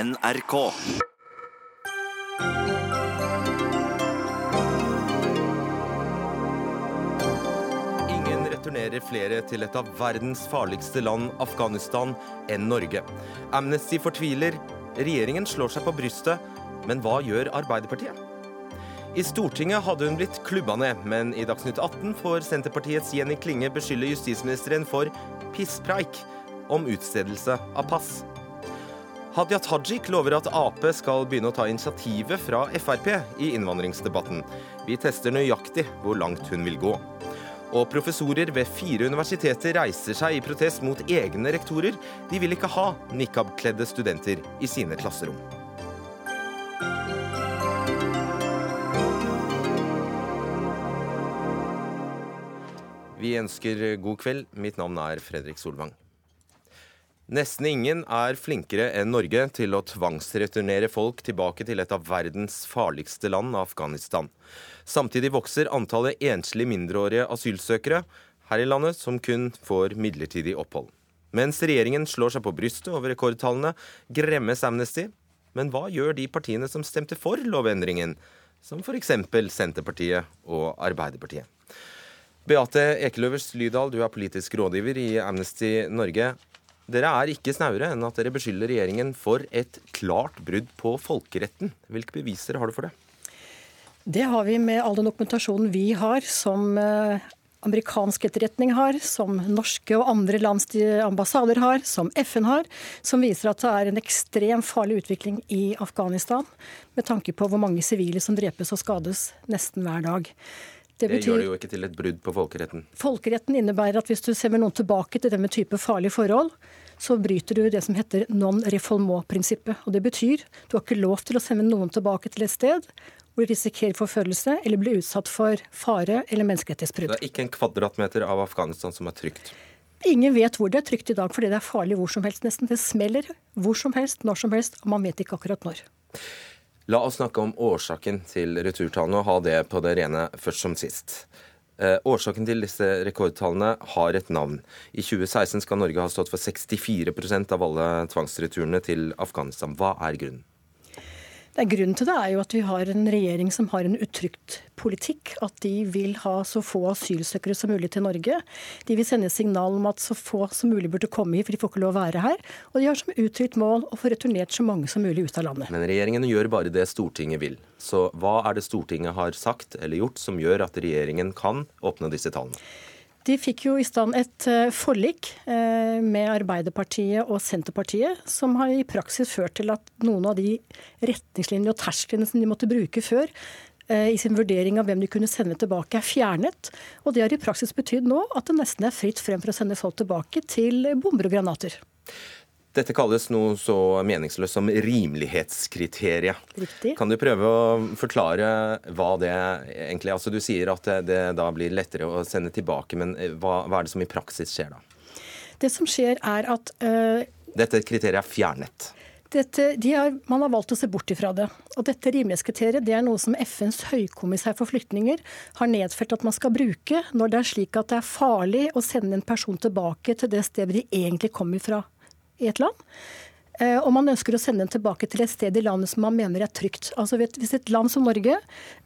NRK. Ingen returnerer flere til et av verdens farligste land, Afghanistan, enn Norge. Amnesty fortviler, regjeringen slår seg på brystet, men hva gjør Arbeiderpartiet? I Stortinget hadde hun blitt klubba ned, men i Dagsnytt 18 får Senterpartiets Jenny Klinge beskylde justisministeren for pisspreik om utstedelse av pass. Hadia Tajik lover at Ap skal begynne å ta initiativet fra Frp i innvandringsdebatten. Vi tester nøyaktig hvor langt hun vil gå. Og professorer ved fire universiteter reiser seg i protest mot egne rektorer. De vil ikke ha nikab-kledde studenter i sine klasserom. Vi ønsker god kveld. Mitt navn er Fredrik Solvang. Nesten ingen er flinkere enn Norge til å tvangsreturnere folk tilbake til et av verdens farligste land, Afghanistan. Samtidig vokser antallet enslige mindreårige asylsøkere her i landet som kun får midlertidig opphold. Mens regjeringen slår seg på brystet over rekordtallene, gremmes Amnesty. Men hva gjør de partiene som stemte for lovendringen, som f.eks. Senterpartiet og Arbeiderpartiet? Beate Ekeløvers Lydahl, du er politisk rådgiver i Amnesty Norge. Dere er ikke snauere enn at dere beskylder regjeringen for et klart brudd på folkeretten. Hvilke beviser har du for det? Det har vi med all den dokumentasjonen vi har, som eh, amerikansk etterretning har, som norske og andre lands ambassader har, som FN har, som viser at det er en ekstremt farlig utvikling i Afghanistan, med tanke på hvor mange sivile som drepes og skades nesten hver dag. Det, betyr, det, gjør det jo ikke til et brudd på folkeretten. Folkeretten innebærer at hvis du sender noen tilbake til denne type farlige forhold, så bryter du det som heter non refoulement-prinsippet. Og Det betyr du har ikke lov til å sende noen tilbake til et sted hvor de risikerer forfølgelse eller blir utsatt for fare eller menneskerettighetsbrudd. Det er ikke en kvadratmeter av Afghanistan som er trygt? Ingen vet hvor det er trygt i dag, fordi det er farlig hvor som helst. nesten. Det smeller hvor som helst, når som helst, og man vet ikke akkurat når. La oss snakke om årsaken til returtallene og ha det på det rene først som sist. Eh, årsaken til disse rekordtallene har et navn. I 2016 skal Norge ha stått for 64% av alle tvangsreturene til Afghanistan. Hva er grunnen? Det er Grunnen til det er jo at vi har en regjering som har en uttrykt politikk. At de vil ha så få asylsøkere som mulig til Norge. De vil sende signal om at så få som mulig burde komme hit, for de får ikke lov å være her. Og de har som uttrykt mål å få returnert så mange som mulig ut av landet. Men regjeringen gjør bare det Stortinget vil. Så hva er det Stortinget har sagt eller gjort som gjør at regjeringen kan åpne disse tallene? De fikk jo i stand et eh, forlik eh, med Arbeiderpartiet og Senterpartiet, som har i praksis ført til at noen av de retningslinjene og tersklene som de måtte bruke før, eh, i sin vurdering av hvem de kunne sende tilbake, er fjernet. Og det har i praksis betydd nå at det nesten er fritt frem for å sende folk tilbake til bomber og granater. Dette kalles noe så meningsløst som rimelighetskriteriet. Riktig. Kan du prøve å forklare hva det egentlig er? Altså, du sier at det da blir lettere å sende tilbake, men eh, hva, hva er det som i praksis skjer da? Det som skjer er at øh, Dette kriteriet er fjernet? Dette, de har, man har valgt å se bort ifra det. Og dette rimelighetskriteriet det er noe som FNs høykommissær for flyktninger har nedfelt at man skal bruke når det er slik at det er farlig å sende en person tilbake til det stedet de egentlig kommer fra i et land. Eh, og man ønsker å sende den tilbake til et sted i landet som man mener er trygt. Altså Hvis et land som Norge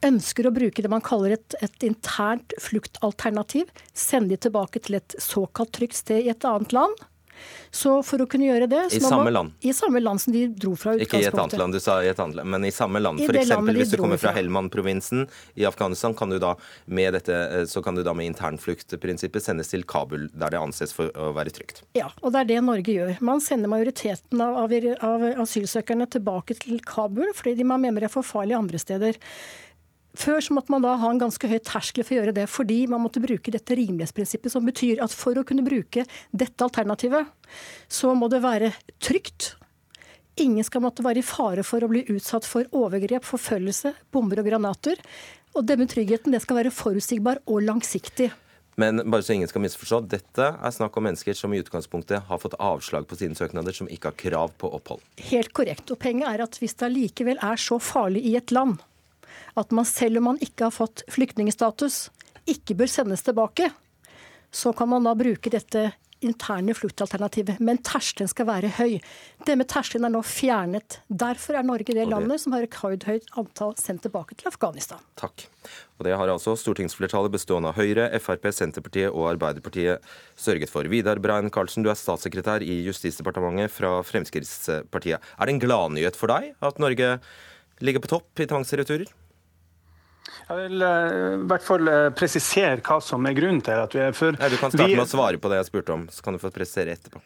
ønsker å bruke det man kaller et, et internt fluktalternativ, sende de tilbake til et såkalt trygt sted i et annet land, så for å kunne gjøre det I samme land? I samme land som de dro fra utgangspunktet. Ikke i et annet land, du sa i et annet land, men i samme land. For eksempel, hvis du kommer fra, fra. Helmand-provinsen i Afghanistan, kan du da med dette, eh, så kan du da med internfluktprinsippet sendes til Kabul, der det anses for å være trygt. Ja, og det er det Norge gjør. Man sender majoriteten av, av, av asylsøkerne tilbake til Kabul fordi man mener er for farlig andre steder. Før så måtte man da ha en ganske høy terskel for å gjøre det, fordi man måtte bruke dette rimelighetsprinsippet, som betyr at for å kunne bruke dette alternativet, så må det være trygt. Ingen skal måtte være i fare for å bli utsatt for overgrep, forfølgelse, bomber og granater. Og denne tryggheten det skal være forutsigbar og langsiktig. Men bare så ingen skal misforstå, dette er snakk om mennesker som i utgangspunktet har fått avslag på sine søknader, som ikke har krav på opphold. Helt korrekt. Og poenget er at hvis det allikevel er så farlig i et land at man selv om man ikke har fått flyktningstatus, ikke bør sendes tilbake, så kan man da bruke dette interne fluktalternativet, Men terskelen skal være høy. Det med terskelen er nå fjernet. Derfor er Norge det landet som har rekordhøyt antall sendt tilbake til Afghanistan. Takk. Og Det har altså stortingsflertallet bestående av Høyre, Frp, Senterpartiet og Arbeiderpartiet sørget for. Vidar Brein Karlsen, du er statssekretær i Justisdepartementet fra Fremskrittspartiet. Er det en gladnyhet for deg at Norge ligger på topp i tvangsreturer? Jeg vil uh, i hvert fall uh, presisere hva som er grunnen til at vi er for Nei, Du kan starte vi... med å svare på det jeg spurte om, så kan du få presisere etterpå.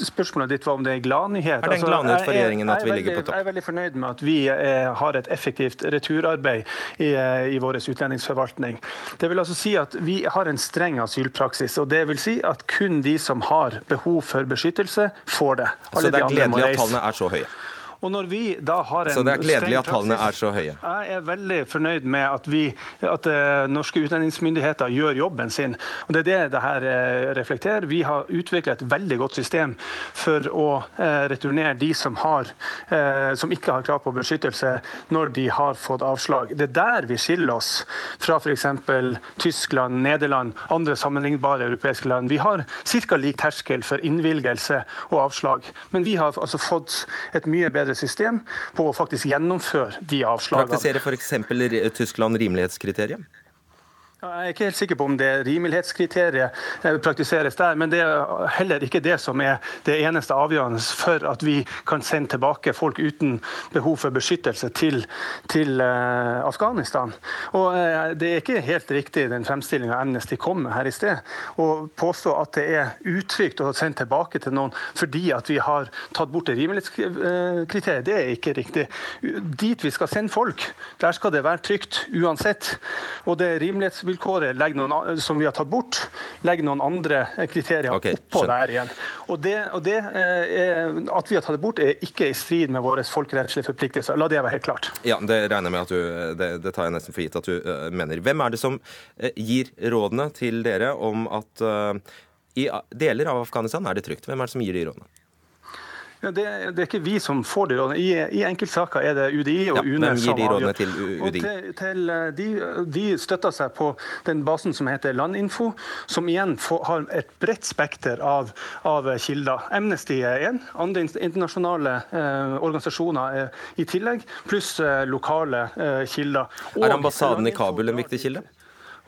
Spørsmålet ditt var om det er gladnyhet. Er det en gladnyhet altså, for regjeringen at vi ligger på topp? Jeg er veldig fornøyd med at vi eh, har et effektivt returarbeid i, i vår utlendingsforvaltning. Det vil altså si at Vi har en streng asylpraksis. og det vil si at Kun de som har behov for beskyttelse, får det. Alle så det er gledelig at tallene er så høye? Og når vi da har en Så det er gledelig at tallene er så høye? Jeg er veldig fornøyd med at, vi, at uh, norske utlendingsmyndigheter gjør jobben sin. Og Det er det det her uh, reflekterer. Vi har utviklet et veldig godt system for å uh, returnere de som, har, som ikke har krav på beskyttelse, når de har fått avslag. Det er der vi skiller oss fra f.eks. Tyskland, Nederland, andre sammenlignbare europeiske land. Vi har ca. lik terskel for innvilgelse og avslag. Men vi har altså fått et mye bedre bedre system på å faktisk gjennomføre de avslagene. Praktiserer f.eks. Tyskland rimelighetskriteriet? Jeg er ikke helt sikker på om det rimelighetskriteriet eh, praktiseres der, men det er heller ikke det som er det eneste avgjørende for at vi kan sende tilbake folk uten behov for beskyttelse til, til uh, Afghanistan. Og uh, Det er ikke helt riktig den fremstillinga Amnesty kom med her i sted, å påstå at det er utrygt å sende tilbake til noen fordi at vi har tatt bort det rimelighetskriteriet. Det er ikke riktig. Dit vi skal sende folk, der skal det være trygt uansett. Og det rimelighetsvilkåret vilkåret noen, som vi har tatt bort, legger noen andre kriterier okay, oppå der igjen. Og det, og det er, At vi har tatt det bort, er ikke i strid med våre folkerettslige forpliktelser. La det være helt klart. Ja, Det regner jeg med at du, det, det tar jeg nesten for gitt at du uh, mener. Hvem er det som uh, gir rådene til dere om at uh, i deler av Afghanistan er det trygt? Hvem er det som gir de rådene? Ja, det, det, er ikke vi som får de rådene. I, i enkeltsaker er det UDI og ja, UNE. Hvem gir de rådene til UDI? Til, til, eh, de, de, støtter seg på den basen som heter Landinfo, som igjen får, har et bredt spekter av, av, kilder. Amnesty er én, andre internasjonale eh, organisasjoner er i tillegg, pluss eh, lokale eh, kilder. Og, er ambassaden i Kabul en viktig kilde?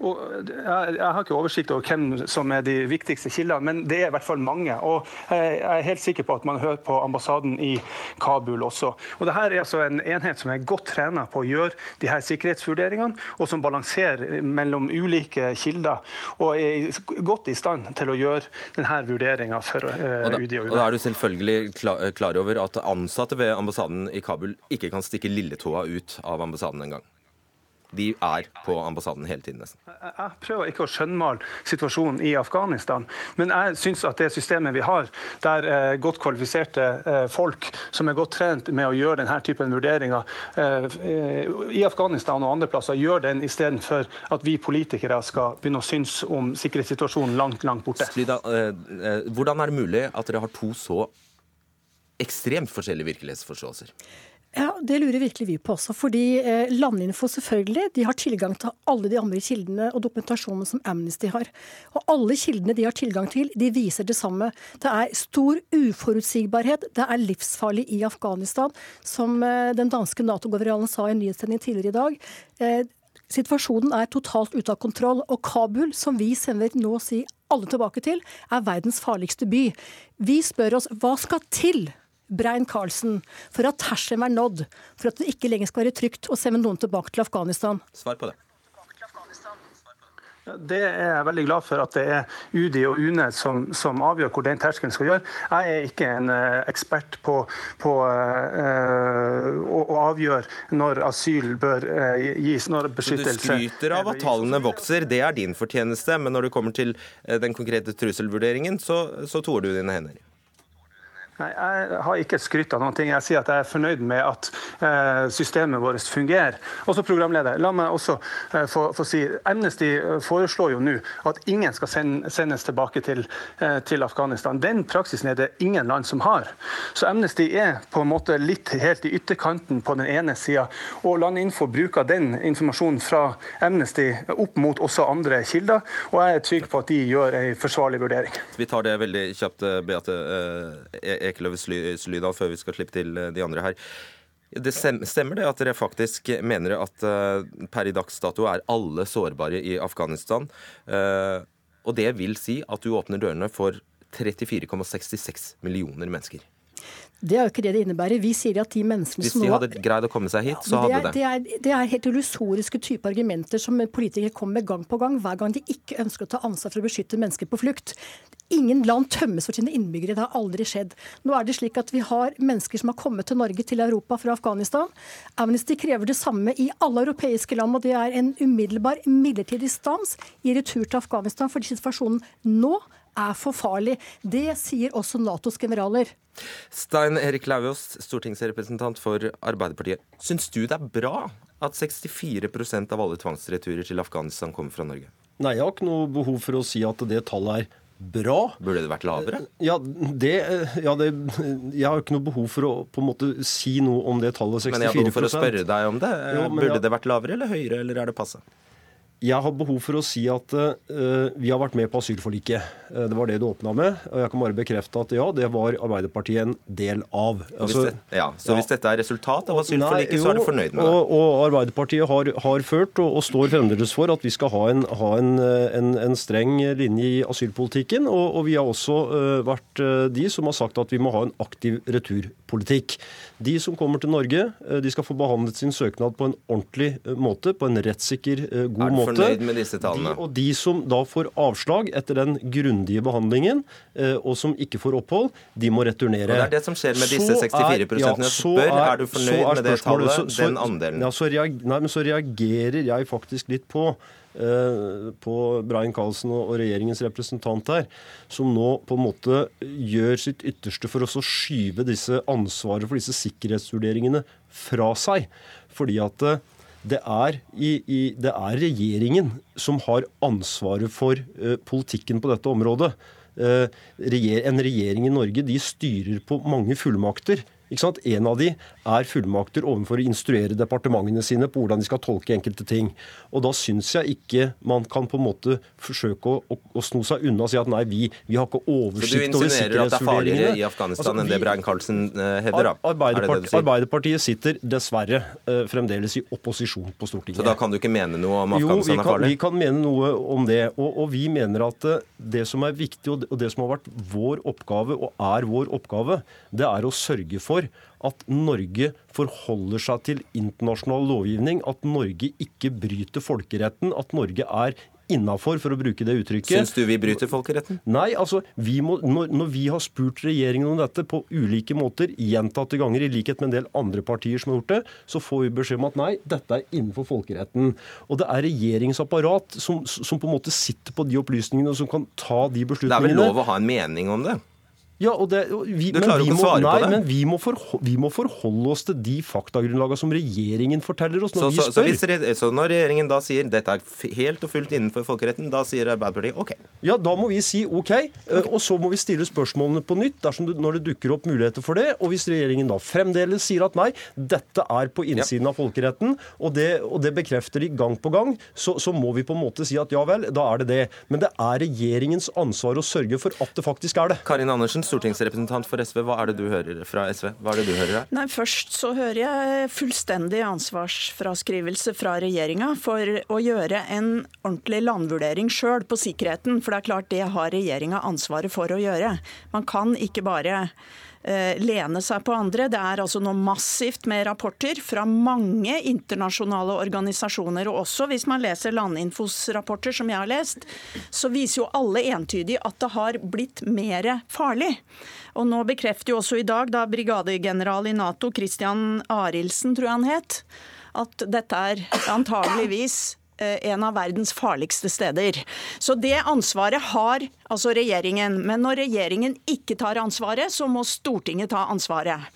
Og jeg, har ikke oversikt over hvem som er de viktigste kildene, men det er i hvert fall mange. Og jeg er helt sikker på at man hører på ambassaden i Kabul også. Og Dette er altså en enhet som er godt trena på å gjøre de her sikkerhetsvurderingene, og som balanserer mellom ulike kilder, og er godt i stand til å gjøre denne vurderinga for uh, UDI og UNE. Og da er du selvfølgelig klar over at ansatte ved ambassaden i Kabul ikke kan stikke lilletåa ut av ambassaden engang? De er på ambassaden hele tiden. nesten. Jeg prøver ikke å skjønnmale situasjonen i Afghanistan, men jeg syns at det systemet vi har, der eh, godt kvalifiserte eh, folk som er godt trent med å gjøre denne typen vurderinger eh, i Afghanistan og andre plasser, gjør den istedenfor at vi politikere skal begynne å synes om sikkerhetssituasjonen langt, langt borte. Slida, eh, eh, hvordan er det mulig at dere har to så ekstremt forskjellige virkelighetsforståelser? Ja, Det lurer virkelig vi på også. Fordi eh, Landinfo selvfølgelig, de har tilgang til alle de andre kildene og dokumentasjonen som Amnesty har. Og alle kildene de har tilgang til, de viser det samme. Det er stor uforutsigbarhet. Det er livsfarlig i Afghanistan. Som eh, den danske Nato-governalet sa i en nyhetssending tidligere i dag. Eh, Situasjonen er totalt ute av kontroll. Og Kabul, som vi sender nå si alle tilbake til, er verdens farligste by. Vi spør oss hva skal til Brein Karlsen, for at terskelen er nådd, for at det ikke lenger skal være trygt å sende noen tilbake til Afghanistan? Svar på det. Det er jeg veldig glad for at det er UDI og UNE som, som avgjør hvor den terskelen skal gjøre. Jeg er ikke en uh, ekspert på, på øh, å, å, avgjøre når asyl bør uh, gis, når beskyttelse Du skryter av at tallene vokser, det er din fortjeneste. Men når det kommer til den konkrete trusselvurderingen, så, så toer du dine hender. Nei, Jeg har ikke skrytt av noen ting. Jeg sier at jeg er fornøyd med at eh, systemet vårt fungerer. Også programleder, la meg også eh, få, få, si Amnesty eh, foreslår jo nå at ingen skal sendes tilbake til, til, Afghanistan. Den praksisen er det ingen land som har. Så Amnesty er på en måte litt helt i ytterkanten på den ene sida. Og Landinfo bruker den informasjonen fra Amnesty opp mot også andre kilder. Og jeg er trygg på at de gjør en forsvarlig vurdering. Vi tar det veldig kjapt, Beate. Ekeløv Slydal, før vi skal slippe til eh, de andre her. Det Stemmer det at dere faktisk mener at uh, per i dags dato er alle sårbare i Afghanistan? Uh, og det vil si at du åpner dørene for 34,66 millioner mennesker? Det er jo ikke det det innebærer. Vi sier at de menneskene som nå Hvis de hadde greid å komme seg hit, så hadde det. Det er, det er helt illusoriske type argumenter som politikere kommer med gang på gang, hver gang de ikke ønsker å ta ansvar for å beskytte mennesker på flukt. Ingen land tømmes for sine innbyggere. Det har aldri skjedd. Nå er det slik at vi har mennesker som har kommet til Norge, til Europa fra Afghanistan. Amnesty krever det samme i alle europeiske land, og det er en umiddelbar midlertidig stans i retur til Afghanistan fordi situasjonen nå er for farlig. Det sier også Natos generaler. Stein Erik Lauvås, stortingsrepresentant for Arbeiderpartiet. Syns du det er bra at 64% av alle tvangsreturer til Afghanistan kommer fra Norge? Nei, jeg har ikke noe behov for å si at det tallet er bra. Burde det vært lavere? Ja, det, ja det, Jeg har ikke noe behov for å på en måte si noe om det tallet 64 Men jeg har behov for å spørre deg om det. Jo, Burde jeg... det vært lavere eller høyere, eller er det passe? Jeg har behov for å si at uh, vi har vært med på asylforliket. Uh, det var det du åpna med. Og jeg kan bare bekrefte at ja, det var Arbeiderpartiet en del av. Altså, det, ja, så ja. hvis dette er resultat av asylforliket, så er du fornøyd med det? Og, og Arbeiderpartiet har, har ført, og, og, står fremdeles for, at vi skal ha en, ha en, en, en streng linje i asylpolitikken. Og, og vi har også uh, vært de som har sagt at vi må ha en aktiv returpolitikk. De som kommer til Norge, de skal få behandlet sin søknad på en ordentlig måte, på en rettssikker, god måte fornøyd med disse tallene? De, og de som da får avslag etter den grundige behandlingen, eh, og som ikke får opphold, de må returnere. Og Det er det som skjer med disse 64 er, ja, spør, er, er, du fornøyd med det tallet, så, så, den andelen? Ja, så, reager, nei, men så reagerer jeg faktisk litt på eh, på Brian Carlsen og regjeringens representant her, som nå på en måte gjør sitt ytterste for å skyve disse ansvaret for disse sikkerhetsvurderingene fra seg. Fordi at eh, det er, i, i, det er regjeringen som har ansvaret for uh, politikken på dette området. En regjering i Norge de styrer på mange fullmakter. En av de er fullmakter overfor å instruere departementene sine på hvordan de skal tolke enkelte ting. Og Da syns jeg ikke man kan på en måte forsøke å, å, å sno seg unna og si at nei, vi, vi har ikke oversikt over sikkerhetsvurderingene. Så du insinuerer at det er farligere i Afghanistan altså, enn det Brein Karlsen uh, hevder? da? Arbeiderpartiet, det Arbeiderpartiet sitter dessverre uh, fremdeles i opposisjon på Stortinget. Så da kan du ikke mene noe om Afghanistan jo, er farlig? Jo, vi kan mene noe om det. Og, og vi mener at uh, det som er viktig, og det, og det som har vært vår oppgave, og er vår oppgave, det er å sørge for at Norge forholder seg til internasjonal lovgivning, at Norge ikke bryter folkeretten, at Norge er innafor, for å bruke det uttrykket. Syns du vi bryter folkeretten? Nei, altså, vi må, når, når, vi har spurt regjeringen om dette på ulike måter, gjentatte ganger, i likhet med en del andre partier som har gjort det, så får vi beskjed om at nei, dette er innenfor folkeretten. Og det er regjeringsapparat som, som på en måte sitter på de opplysningene og som kan ta de beslutningene. Det er vel lov å ha en mening om det? Ja, og det, vi, du klarer ikke å svare nei, på det? Men vi må, for, vi må, forholde oss til de faktagrunnlagene som regjeringen forteller oss når så, vi spør. Så, så, så, når regjeringen da sier dette er helt og fullt innenfor folkeretten, da sier Arbeiderpartiet OK? Ja, da må vi si OK. okay. Og så må vi stille spørsmålene på nytt dersom det, når det dukker opp muligheter for det. Og hvis regjeringen da fremdeles sier at nei, dette er på innsiden ja. av folkeretten, og det, og det, bekrefter de gang på gang, så, så må vi på en måte si at ja vel, da er det det. Men det er regjeringens ansvar å sørge for at det faktisk er det. Karin Andersen, stortingsrepresentant for SV, hva er det du hører fra SV? Hva er det du hører her? Nei, Først så hører jeg fullstendig ansvarsfraskrivelse fra regjeringa for å gjøre en ordentlig landvurdering sjøl på sikkerheten. For det er klart det har regjeringa ansvaret for å gjøre. Man kan ikke bare lene seg på andre. Det er altså noe massivt med rapporter fra mange internasjonale organisasjoner. Og også hvis man leser Landinfos rapporter, som jeg har lest, så viser jo alle entydig at det har blitt mer farlig. Og nå bekrefter jo også i dag da brigadegeneral i Nato, Christian Arildsen, tror jeg han het, at dette er antageligvis Eh, en av verdens farligste steder. Så det ansvaret har altså regjeringen. Men når regjeringen ikke tar ansvaret, så må Stortinget ta ansvaret.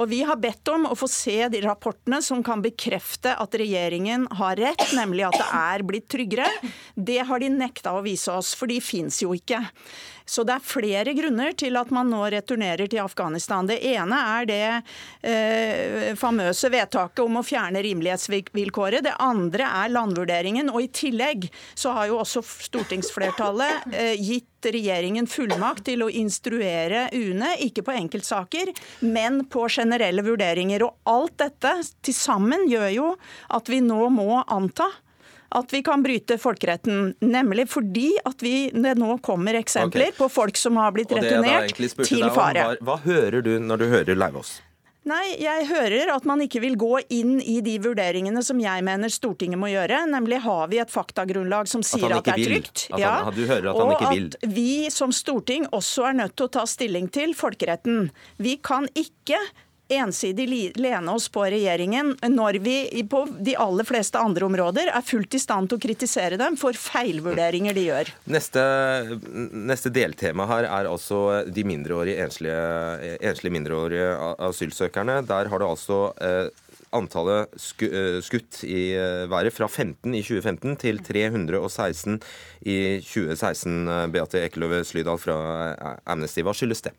Og Vi har bedt om å få se de rapportene som kan bekrefte at regjeringen har rett, nemlig at det er blitt tryggere. Det har de nekta å vise oss, for de fins jo ikke. Så det er flere grunner til at man nå returnerer til Afghanistan. Det ene er det eh, famøse vedtaket om å fjerne rimelighetsvilkåret. Det andre er landvurderingen. Og i tillegg så har jo også stortingsflertallet eh, gitt regjeringen fullmakt til å instruere UNE, ikke på enkeltsaker, men på generelle vurderinger. Og alt dette til sammen gjør jo at vi nå må anta at vi kan bryte folkeretten. Nemlig fordi at vi, det nå kommer eksempler okay. på folk som har blitt returnert til fare. Hva, hva hører du når du hører Lauvås? Nei, jeg hører at man ikke vil gå inn i de vurderingene som jeg mener Stortinget må gjøre. Nemlig har vi et faktagrunnlag som sier at, at det er trygt. At han, ja, at og at vi som storting også er nødt til å ta stilling til folkeretten. Vi kan ikke ensidig lene oss på regjeringen når vi på de aller fleste andre områder er fullt i stand til å kritisere dem for feilvurderinger de gjør. Neste, neste deltema her er altså de mindreårige enslige, enslige mindreårige asylsøkerne. Der har det altså eh, antallet eh, skutt i eh, været fra 15 i 2015 til 316 i 2016. Beate Ekeløve Slydal fra Amnesty, hva skyldes det?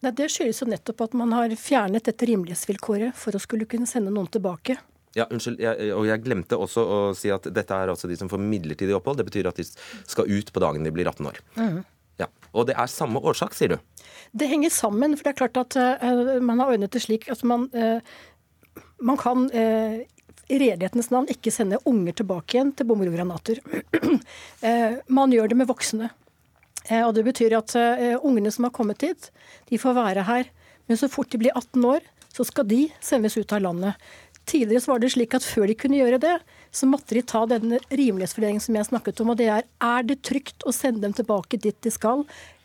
Nei, Det skyldes jo nettopp at man har fjernet dette rimelighetsvilkåret for å skulle kunne sende noen tilbake. Ja, unnskyld, jeg, og jeg glemte også å si at dette er altså de som får midlertidig opphold. Det betyr at de skal ut på dagen de blir 18 år. Mm. Ja, Og det er samme årsak, sier du? Det henger sammen. For det er klart at uh, man har ordnet det slik at man, uh, man kan uh, i redelighetens navn ikke sende unger tilbake igjen til bomber og granater. man gjør det med voksne. Eh, og Det betyr at uh, ungene som har kommet hit, de får være her. Men så fort de blir 18 år, så skal de sendes ut av landet. Tidligere så var det slik at før de kunne gjøre det, så måtte de ta denne rimelighetsfordelingen som jeg snakket om. Og det er er det trygt å sende dem tilbake dit de skal?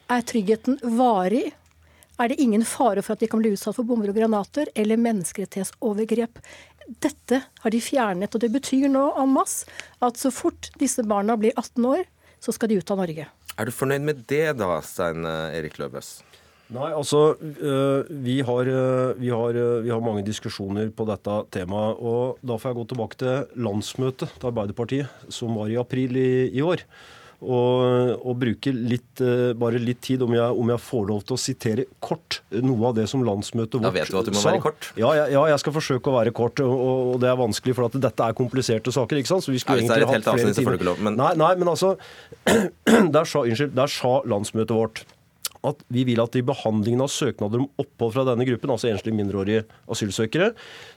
Er tryggheten varig? Er det ingen fare for at de kan bli utsatt for bomber og granater eller menneskerettighetsovergrep? Dette har de fjernet. Og det betyr nå en masse at så fort disse barna blir 18 år, så skal de ut av Norge. Er du fornøyd med det da, Stein eh, Erik Løvøs? Nei, altså eh, vi har, eh, vi, har, vi har, mange diskusjoner på dette temaet. og Da får jeg gå tilbake til landsmøtet til Arbeiderpartiet, som var i april i, i år og, og bruke litt, uh, bare litt tid, om jeg, om jeg, får lov til å sitere kort noe av det som landsmøtet vårt sa. Da vet du at du må sa. være kort. Ja, ja, ja, jeg skal forsøke å være kort. Og, og det er vanskelig, for at dette er kompliserte saker. ikke sant? Så vi skulle ja, egentlig hatt flere timer. Men... Nei, nei, men altså der sa, Unnskyld. Der sa landsmøtet vårt at vi vil at i behandlingen av søknader om opphold fra denne gruppen, altså enslige mindreårige asylsøkere,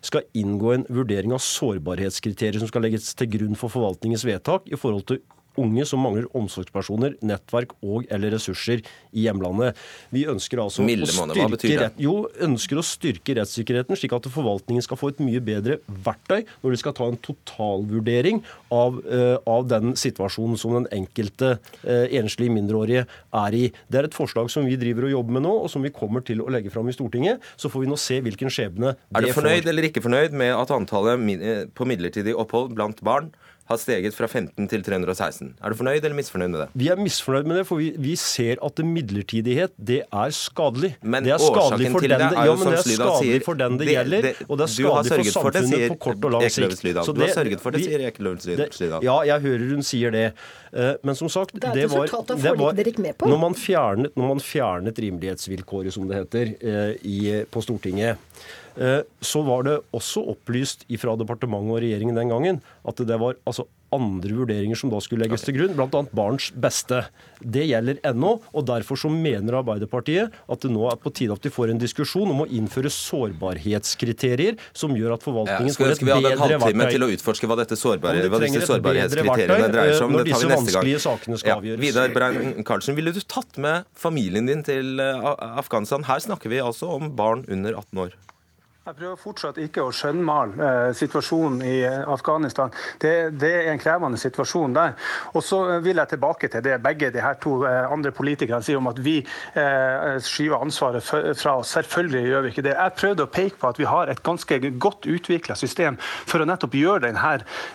skal inngå en vurdering av sårbarhetskriterier som skal legges til grunn for forvaltningens vedtak i forhold til unge som mangler omsorgspersoner, nettverk og eller ressurser i hjemlandet. Vi ønsker altså å styrke, rett, jo, ønsker å styrke rettssikkerheten, slik at forvaltningen skal få et mye bedre verktøy når de skal ta en totalvurdering av, uh, av den situasjonen som den enkelte uh, enslige mindreårige er i. Det er et forslag som vi driver og jobber med nå, og som vi kommer til å legge fram i Stortinget. Så får vi nå se hvilken skjebne det får. Er du fornøyd får. eller ikke fornøyd med at antallet eh, på midlertidig opphold blant barn har steget fra 15 til 316. Er du fornøyd eller misfornøyd med det? Vi er misfornøyd med det, for vi, vi ser at midlertidighet det er skadelig. Men det er skadelig for den det, ja, det er skadelig for den det, gjelder, og det er skadelig for samfunnet for på kort og lang sikt. Så du har sørget for det, sier Ekeløv Slydal. Ja, jeg hører hun sier det. Eh, men som sagt, det, det var, det var når, man fjernet, når man fjernet rimelighetsvilkåret, som det heter, eh, i, på Stortinget Eh, så var det også opplyst fra departementet og regjeringen den gangen at det var altså andre vurderinger som da skulle legges til grunn, bl.a. barns beste. Det gjelder ennå, og derfor så mener Arbeiderpartiet at det nå er på tide at vi får en diskusjon om å innføre sårbarhetskriterier som gjør at forvaltningen ja, får et bedre verktøy. Skal vi ha en halvtime til å utforske hva, dette sårbare, hva disse sårbarhetskriteriene dreier seg om? Når disse vanskelige sakene skal avgjøres. Vidar Brein Karlsen, ville du tatt med familien din til Afghanistan? Her snakker vi altså om barn under 18 år. Jeg prøver fortsatt ikke å skjønnmale eh, situasjonen i Afghanistan. Det, det, er en krevende situasjon der. Og så vil jeg tilbake til det begge de her to eh, andre politikerne sier om at vi eh, skyver ansvaret fra oss. Selvfølgelig gjør vi ikke det. Jeg prøvde å peke på at vi har et ganske godt utvikla system for å nettopp gjøre denne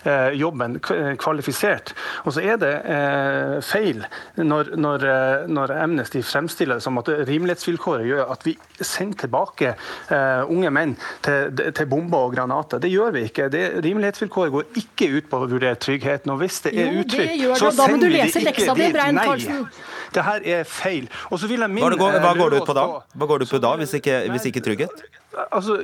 eh, jobben kvalifisert. Og så er det eh, feil når, når, eh, når, Amnesty fremstiller det som at rimelighetsvilkåret gjør at vi sender tilbake unge menn til, til, bomber og granater. Det gjør vi ikke. Det, rimelighetsvilkåret går ikke ut på å vurdere tryggheten. Og hvis det er utrygt, så sender vi det ikke dit. Nei, det her er feil. Og så vil jeg minne Hva, hva går det ut på da? Hva går du på da, hvis ikke, hvis ikke trygghet? Altså,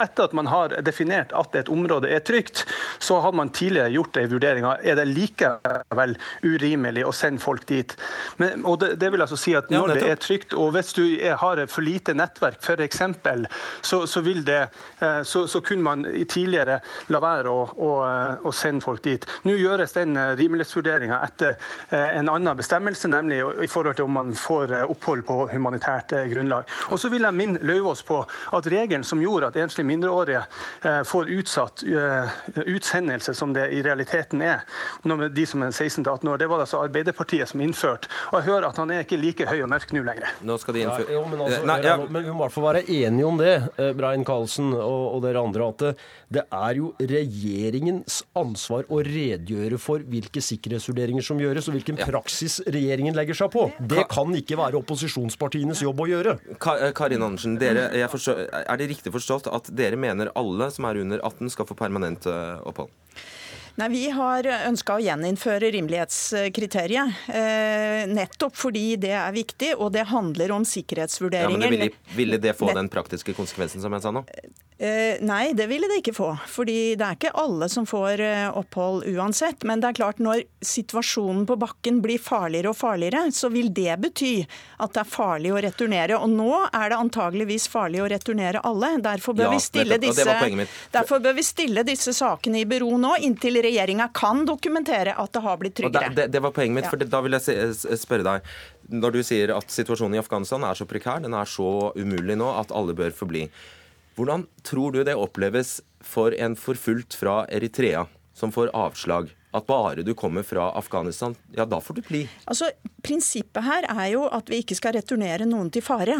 etter at man har definert at et område er trygt, så har man tidligere gjort en vurdering av er det likevel urimelig å sende folk dit. Men, og det, det, vil altså si at når ja, det er trygt, og hvis du har for lite nettverk f.eks., så, så, vil det, eh, så, så, kunne man tidligere la være å, å, å sende folk dit. Nå gjøres den eh, rimelighetsvurderinga etter eh, en annen bestemmelse, nemlig i forhold til om man får opphold på humanitært grunnlag. Og så vil jeg minne Løvaas på at regjeringen regelen som gjorde at enslige mindreårige eh, får utsatt eh, utsendelse, som det i realiteten er, de som er 16-18 år, det var det altså Arbeiderpartiet som innførte. Og jeg hører at han er ikke like høy og mørk nå lenger. Nå skal de innføre... Ja, jo, men, altså, Nei, ja. men vi må i hvert fall være enige om det, eh, Brein Karlsen og, og dere andre, at det, det er jo regjeringens ansvar å redegjøre for hvilke sikkerhetsvurderinger som gjøres, og hvilken praksis regjeringen legger seg på. Det kan ikke være opposisjonspartienes jobb å gjøre. Karin Andersen, dere, forstår, er det riktig forstått at dere mener alle som er under 18 skal få permanent eh, opphold? Nei, Vi har ønska å gjeninnføre rimelighetskriteriet. Eh, nettopp fordi det er viktig, og det handler om sikkerhetsvurderinger. Ja, men det ville, ville det få den praktiske konsekvensen som jeg sa nå? Eh, nei, det ville det ikke få. Fordi det er ikke alle som får eh, opphold uansett. Men det er klart når situasjonen på bakken blir farligere og farligere, så vil det bety at det er farlig å returnere. Og nå er det antageligvis farlig å returnere alle. Derfor bør, ja, vi, stille disse, derfor bør vi stille disse sakene i bero nå, inntil regjeringa kan dokumentere at det har blitt tryggere. Det, det, var poenget mitt, for da vil jeg spørre deg. Når du sier at situasjonen i Afghanistan er så prekær, den er så umulig nå at alle bør forbli. Hvordan tror du det oppleves for en forfulgt fra Eritrea som får avslag? At bare du kommer fra Afghanistan, ja da får du bli? Altså, Prinsippet her er jo at vi ikke skal returnere noen til fare.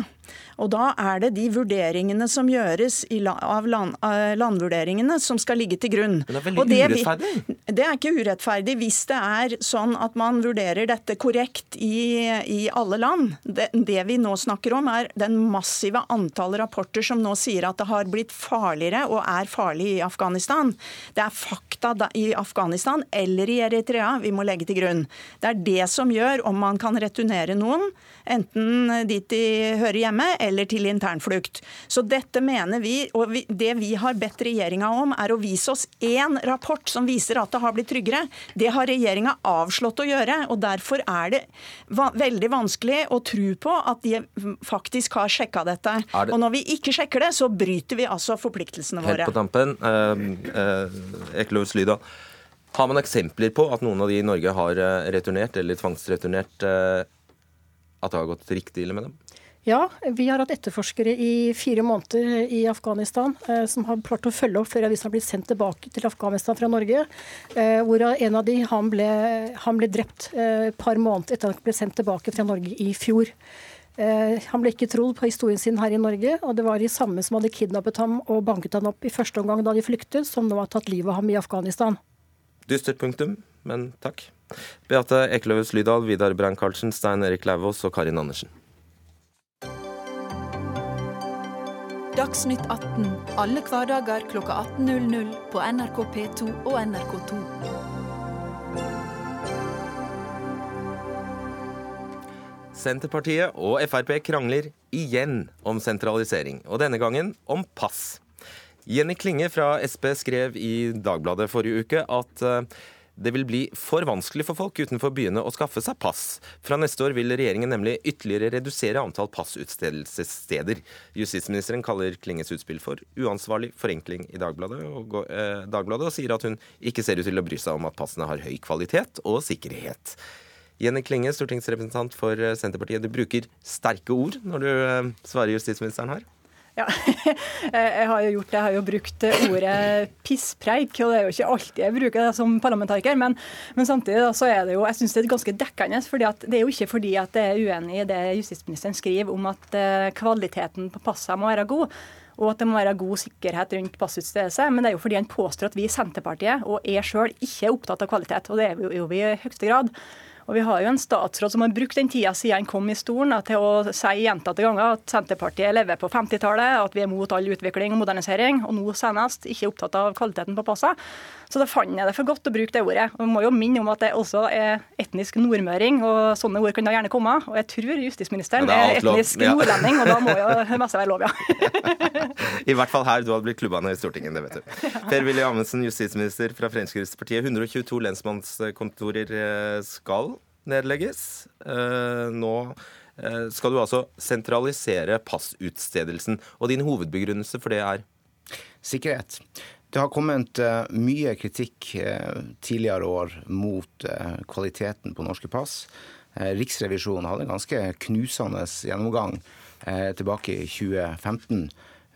Og da er det de vurderingene som gjøres av land, landvurderingene som skal ligge til grunn. Men det er veldig det, urettferdig? Det er ikke urettferdig hvis det er sånn at man vurderer dette korrekt i, i alle land. Det, det, vi nå snakker om er den massive antall rapporter som nå sier at det har blitt farligere og er farlig i Afghanistan. Det er fakta i Afghanistan eller i Eritrea vi må legge til grunn. Det er det som gjør om man kan returnere noen enten dit de hører hjemme eller til internflukt. Så dette mener vi, og det vi har bedt regjeringa om, er å vise oss én rapport som viser at det har blitt tryggere. Det har regjeringa avslått å gjøre, og derfor er det veldig vanskelig å tro på at de faktisk har sjekka dette. Det... Og når vi ikke sjekker det, så bryter vi altså forpliktelsene våre. Helt på tampen, eh, eh, Ekeløs Lydal. Har man eksempler på at noen av de i Norge har eh, returnert eller tvangsreturnert eh, at det har gått riktig ille med dem? Ja, vi har hatt etterforskere i fire måneder i Afghanistan eh, som har klart å følge opp flere av de som har blitt sendt tilbake til Afghanistan fra Norge. Eh, hvorav en av de han ble, han ble drept eh, et par måneder etter at han ble sendt tilbake fra Norge i fjor. Eh, han ble ikke trodd på historien sin her i Norge, og det var de samme som hadde kidnappet ham og banket ham opp i første omgang da de flyktet, som nå har tatt livet av ham i Afghanistan. Dystert punktum, men takk. Beate Ekeløves Lydal, Vidar Brein-Karlsen, Stein Erik Lauvås og Karin Andersen. Dagsnytt 18 alle hverdager kl 18.00 på NRK P2 og NRK2. Senterpartiet og Frp krangler igjen om sentralisering, og denne gangen om pass. Jenny Klinge fra Sp skrev i Dagbladet forrige uke at eh, det vil bli for vanskelig for folk utenfor byene å skaffe seg pass. Fra neste år vil regjeringen nemlig ytterligere redusere antall passutstedelsessteder. Justisministeren kaller Klinges utspill for uansvarlig forenkling i Dagbladet og, eh, Dagbladet, og sier at hun ikke ser ut til å bry seg om at passene har høy kvalitet og sikkerhet. Jenny Klinge, stortingsrepresentant for Senterpartiet. Du bruker sterke ord når du eh, svarer justisministeren her? Ja, jeg har jo gjort det. Jeg har jo brukt ordet pisspreik, og det er jo ikke alltid jeg bruker det som parlamentariker. Men, men samtidig da, så er det jo, jeg synes det er ganske dekkende. at Det er jo ikke fordi at jeg er uenig i det justisministeren skriver om at uh, kvaliteten på passene må være god og at det må være god sikkerhet rundt passutstedelse. Men det er jo fordi han påstår at vi i Senterpartiet og jeg sjøl ikke er opptatt av kvalitet. Og det er jo vi i høyeste grad. Og Vi har jo en statsråd som har brukt den tida siden han kom i stolen til å si gjentatte ganger at Senterpartiet lever på 50-tallet, at vi er mot all utvikling og modernisering, og nå senest ikke opptatt av kvaliteten på passa. Så da fant jeg det for godt å bruke det ordet. Og Vi må jo minne om at det også er etnisk nordmøring, og sånne ord kan da gjerne komme. Og jeg tror justisministeren er, er etnisk lov. nordlending, og da må jo det meste være lov, ja. I hvert fall her. Du hadde blitt klubba ned i Stortinget, det vet du. Per-Willy Amundsen, justisminister fra Fremskrittspartiet. 122 lensmannskontorer eh, skal nedlegges. Eh, nå eh, skal du altså sentralisere passutstedelsen. Og din hovedbegrunnelse for det er? Sikkerhet. Det har kommet mye kritikk tidligere år mot kvaliteten på norske pass. Riksrevisjonen hadde en ganske knusende gjennomgang tilbake i 2015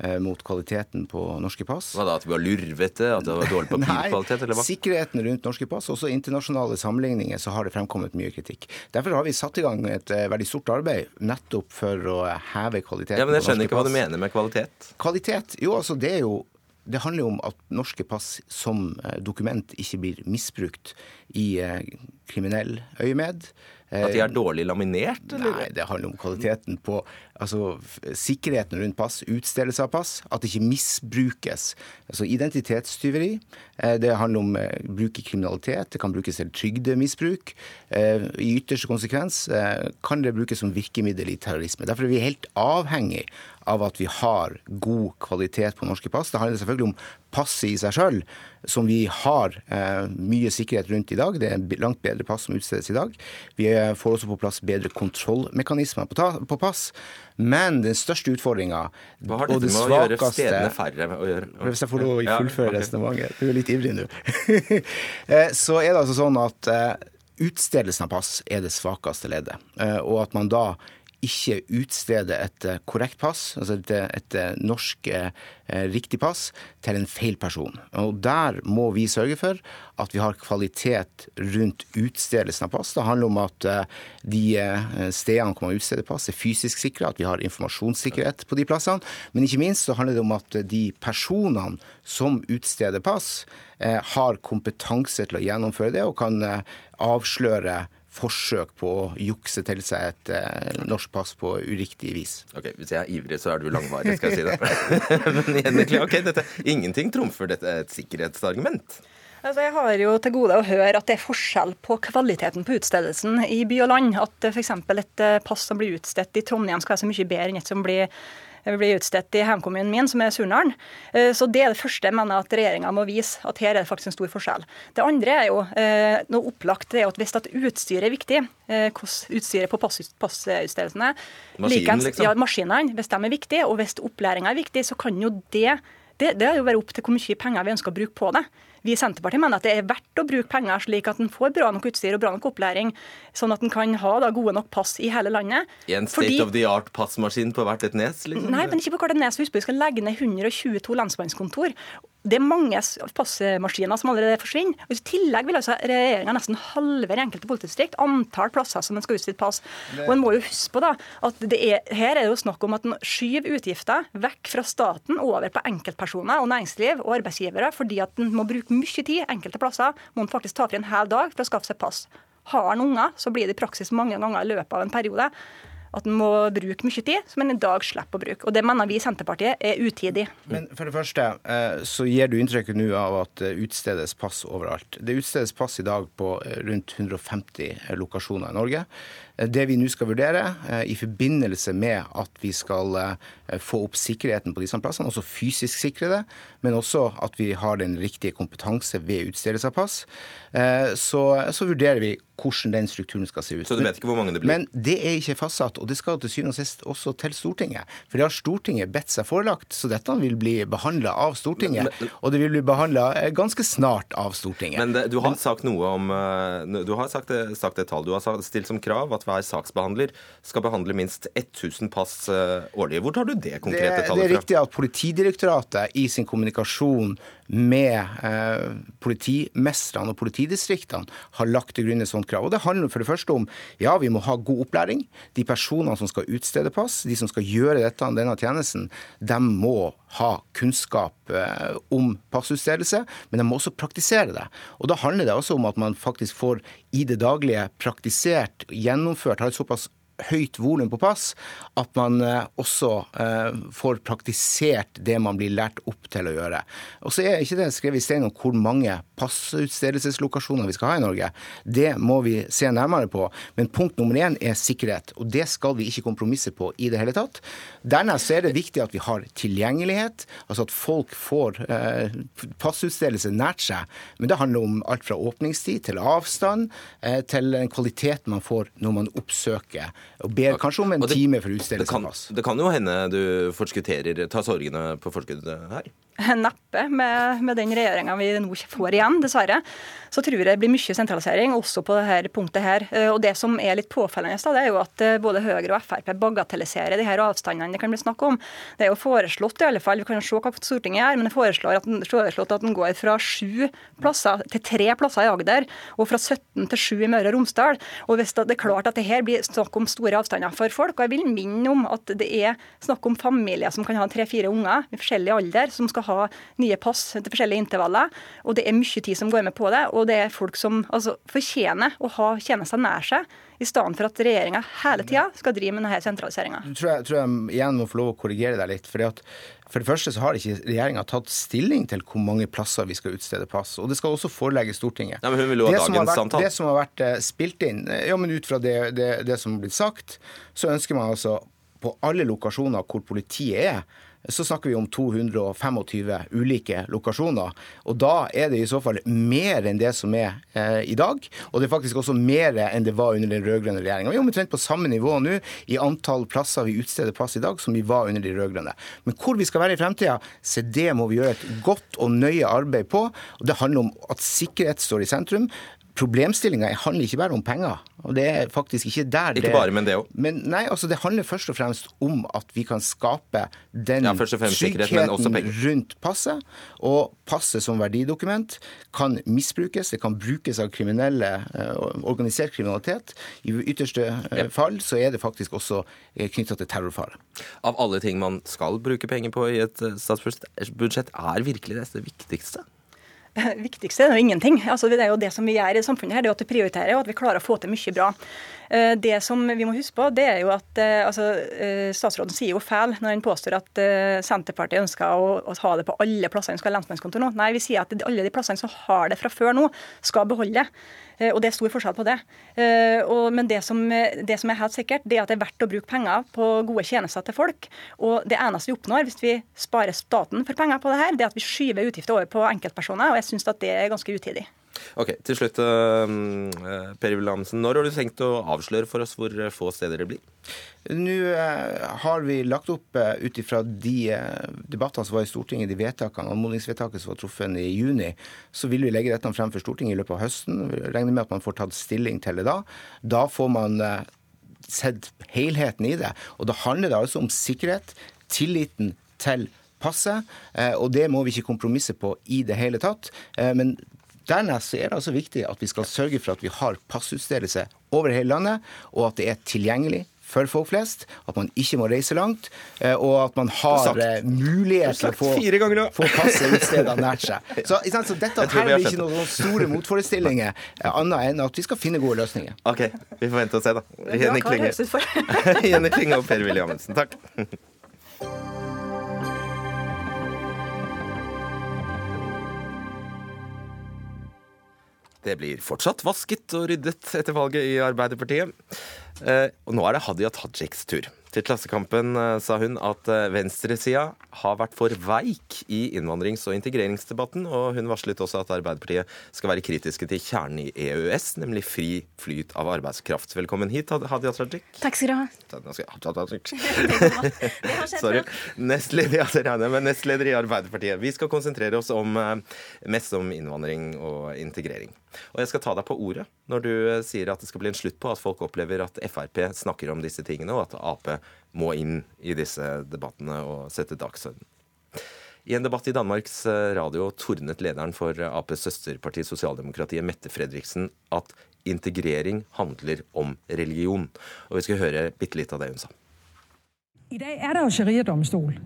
Eh, mot kvaliteten på norske pass. Hva da, At vi var lurvete? At det var dårlig papirkvalitet? Nei. Sikkerheten rundt norske pass. Også internasjonale sammenligninger så har det fremkommet mye kritikk. Derfor har vi satt i gang et veldig stort arbeid nettopp for å heve kvaliteten på norske pass. Ja, Men jeg skjønner ikke hva du mener med kvalitet. Kvalitet? Jo, altså det er jo det handler om at norske pass som eh, dokument ikke blir misbrukt i kriminell øyemed. At de er dårlig laminert? Eller? Nei, det handler om kvaliteten på altså, sikkerheten rundt pass, utstedelse av pass, at det ikke misbrukes. Altså identitetstyveri. Eh, det handler om eh, bruk i kriminalitet, det kan brukes til trygdemisbruk. Eh, I ytterste konsekvens kan det brukes som virkemiddel i terrorisme. Derfor er vi helt avhengig av at vi har god kvalitet på norske pass. Det handler selvfølgelig om passet i seg sjøl, som vi har eh, mye sikkerhet rundt i dag. Det er langt bedre pass som utstedes i dag. Vi får også på plass bedre kontrollmekanismer på, ta, på pass. Men den største utfordringa dette med svakeste, å gjøre stedene færre å gjøre? Hvis jeg får lov å fullføre ja, okay. resonnementet. Du er litt ivrig nå. Eh, så er det altså sånn at eh, utstedelsen av pass er det svakeste leddet. Eh, og at man da ikke utstede et eh, korrekt pass, altså et, et eh, norsk eh, riktig pass, til en feil person. Og Der må vi sørge for at vi har kvalitet rundt utstedelsen av pass. Det handler om at eh, de stedene hvor man utsteder pass, er fysisk sikre, at vi har informasjonssikkerhet på de plassene. Men ikke minst så handler det om at de personene som utsteder pass, har kompetanse til å gjennomføre det og kan avsløre forsøk på å jukse til seg et eh, norsk pass på uriktig vis. Ok, Hvis jeg er ivrig, så er du langvarig, skal jeg si det. Men egentlig, ok, dette, ingenting trumfer dette et sikkerhetsargument. Altså, jeg har jo til gode å høre at det er forskjell på kvaliteten på utstedelsen i by og land. At f.eks. et eh, pass som blir utstedt i Trondheim skal være så mye bedre enn et som blir blir utstedt i hjemkommunen min, som er Surnadal. Eh, så det er det første jeg mener at regjeringa må vise, at her er det faktisk en stor forskjell. Det andre er jo eh, noe opplagt, det er at hvis at utstyret er viktig, eh, hvordan utstyret på passutstedelsene Maskinen, liksom? Ja, maskinene. Hvis de er viktige, og hvis opplæringa er viktig, så kan jo det det, det er jo være opp til hvor mye penger vi ønsker å bruke på det. Vi i Senterpartiet mener at det er verdt å bruke penger slik at en får bra nok utstyr og bra nok opplæring, sånn at en kan ha da, gode nok pass i hele landet. I en state Fordi... of the art passmaskin på hvert et nes? Liksom. Nei, men ikke på hvert et nes. Husk vi skal legge ned 122 lensmannskontor det er mange passmaskiner som allerede forsvinner. Og I tillegg vil altså regjeringa nesten halvere enkelte politidistrikt antall plasser som en skal utstede pass. Det... Og en må jo huske på da, at er, Her er det jo snakk om at en skyver utgifter vekk fra staten over på enkeltpersoner og næringsliv og arbeidsgivere, fordi at en må bruke mye tid enkelte plasser. Må en faktisk ta fri en hel dag for å skaffe seg pass. Har en unger, så blir det i praksis mange ganger i løpet av en periode at en må bruke mye tid, som en i dag slipper å bruke. Og Det mener vi i Senterpartiet er utidig. Men for det første eh, så gir du inntrykket nå av at det utstedes pass overalt. Det utstedes pass i dag på eh, rundt 150 lokasjoner i Norge. Det vi nå skal vurdere, eh, i forbindelse med at vi skal eh, få opp sikkerheten på disse plassene, også fysisk sikre det, men også at vi har den riktige kompetanse ved utstedelse av pass, eh, så, så vurderer vi hvordan den strukturen skal se ut. Så du vet ikke hvor mange det blir? Men det er ikke fastsatt, og det skal til syvende og sist også til Stortinget. For det har Stortinget bedt seg forelagt, så dette vil bli behandla av Stortinget. Men- og det vil bli behandla ganske snart av Stortinget. Men det, du har sagt noe om eh, Du har sagt, sagt et tall. Du har stilt som krav at hver saksbehandler skal behandle minst 1000 pass eh, årlig. Hvor tar du det det, konkrete det er tallet fra? riktig at Politidirektoratet i sin kommunikasjon med eh, politimestrene og politidistriktene har lagt til grunn et sånt krav. Og Det handler for det første om ja, vi må ha god opplæring. De personene som skal utstede pass, de som skal gjøre dette, denne tjenesten, de må ha kunnskap eh, om passutstedelse, men de må også praktisere det. Og Da handler det også om at man faktisk får i det daglige praktisert, gjennomført, har et såpass høyt volum på pass at man eh, også eh, får praktisert det man blir lært opp til å gjøre. Og så er ikke det skrevet i stein om hvor mange passutstedelseslokasjoner vi skal ha i Norge. Det må vi se nærmere på. Men punkt nummer én er sikkerhet, og det skal vi ikke kompromisse på i det hele tatt. Dernest er det viktig at vi har tilgjengelighet, altså at folk får eh, passutstedelse nært seg. Men det handler om alt fra åpningstid til avstand, til den kvaliteten man får når man oppsøker og ber kanskje om en det- time for Det utstedelse kan, av pass. det kan jo hende du forskutterer, tar sorgene på forskudd her. Neppe med, med den regjeringa vi nå får igjen, dessverre. Så tror jeg det blir mye sentralisering også på dette punktet her. Eh, Og det som er litt påfellende, da, det er jo at eh, både Høyre og Frp bagatelliserer de her avstandene det kan bli snakk om. Det er jo foreslått i alle fall, vi kan jo se hva Stortinget gjør, men det foreslår at foreslått at den går fra sju plasser til tre plasser i Agder, og fra 17 til 7 i Møre og Romsdal. Og hvis det er klart at det her blir snakk om store avstander for folk, og jeg vil minne om at det er snakk om familier som kan ha tre-fire unger i forskjellig alder, som skal ha nye pass til forskjellige intervaller, og det er mye tid som går med på det, og det er folk som altså, fortjener å ha tjenester nær seg, i stedet for at regjeringa hele tida skal drive med denne sentraliseringa. Jeg tror jeg, tror jeg igjen må få lov å korrigere deg litt. fordi at for det første så har ikke regjeringa tatt stilling til hvor mange plasser vi skal utstede pass. Og det skal også forelegge Stortinget. Nei, men hun vil jo ha det som har dagens vært. Det som har vært eh, spilt inn, eh, ja, men ut fra det, det, det som har blitt sagt, så ønsker man altså på alle lokasjoner hvor politiet er, så snakker vi om 225 ulike lokasjoner. Og da er det i så fall mer enn det som er eh, i dag. Og det er faktisk også mer enn det var under den rød-grønne regjeringa. Vi er omtrent på samme nivå nå i antall plasser vi utsteder plass i dag, som vi var under de rød-grønne. Men hvor vi skal være i fremtida, se det må vi gjøre et godt og nøye arbeid på. Og det handler om at sikkerhet står i sentrum. Problemstillinga handler ikke bare om penger. og det er faktisk ikke der Ikke bare, men det òg. Nei, altså det handler først og fremst om at vi kan skape den Ja, tryggheten rundt passet. Og passet som verdidokument kan misbrukes. Det kan brukes av kriminelle, eh, organisert kriminalitet. I ytterste ja. fall så er det faktisk også knytta til terrorfare. Av alle ting man skal bruke penger på i et eh, statsbudsjett, er virkelig det det viktigste? Viktigste er jo ingenting. Altså, det er jo det som vi gjør i samfunnet her, det er at vi prioriterer og at vi klarer å få til mye bra. Eh, Det som vi må huske på, det er jo at eh, altså, eh, statsråden sier jo feil når han påstår at Senterpartiet ønsker å, å ha det på alle plassene som skal ha lensmannskontor nå. Nei, vi sier at alle de plassene som har det fra før nå, skal beholde det. Og det er stor forskjell på det. Men det som, det som er helt sikkert, det er at det er verdt å bruke penger på gode tjenester til folk. Og det eneste vi oppnår hvis vi sparer staten for penger på det her, det er at vi skyver utgifter over på enkeltpersoner, og jeg syns at det er ganske utidig. Ok, Til slutt, eh, Per Wilhelmsen. Når har du tenkt å avsløre for oss hvor eh, få steder det blir? Nå eh, har vi lagt opp ut ifra de debattene som var i Stortinget, de vedtakene, anmodningsvedtaket som var truffet i juni, så vil vi legge dette frem for Stortinget i løpet av høsten. Vi regner med at man får tatt stilling til det da. Da får man sett helheten i det. Og da handler det altså om sikkerhet, tilliten til passet, og det må vi ikke kompromisse på i det hele tatt. Men Dernest er det altså viktig at vi skal sørge for at vi har passutstedelse over hele landet, og at det er tilgjengelig for folk flest, at man ikke må reise langt, eh, og at man har sagt- eh, mulighet til å få, få passet utstedet nært seg. Så, så dette her er blir ikke noen store motforestillinger, eh, annet enn at vi skal finne gode løsninger. Ok, vi får vente og se, da. Jenny Klinge og Per Willy Amundsen, takk. Det blir fortsatt vasket og ryddet etter valget i Arbeiderpartiet. Eh, og nå er det Hadia Tajiks tur. Til Klassekampen eh, sa hun at eh, venstresida har vært for veik i innvandrings- og integreringsdebatten, og hun varslet også at Arbeiderpartiet skal være kritiske til kjernen i EØS, nemlig fri flyt av arbeidskraft. Velkommen hit, Hadia Tajik. Takk skal du ha. Sorry. Nestleder, ja, nestleder i Arbeiderpartiet. Vi skal konsentrere oss om, eh, mest om innvandring og integrering. Og jeg skal ta deg på ordet når du sier at det skal bli en slutt på at folk opplever at Frp snakker om disse tingene, og at Ap må inn i disse debattene og sette dagsorden. I en debatt i Danmarks eh, Radio tordnet lederen for Aps søsterparti Sosialdemokratiet, Mette Fredriksen, at integrering handler om religion. Og vi skal høre bitte litt av det hun sa. I dag er det jo sharia-domstol.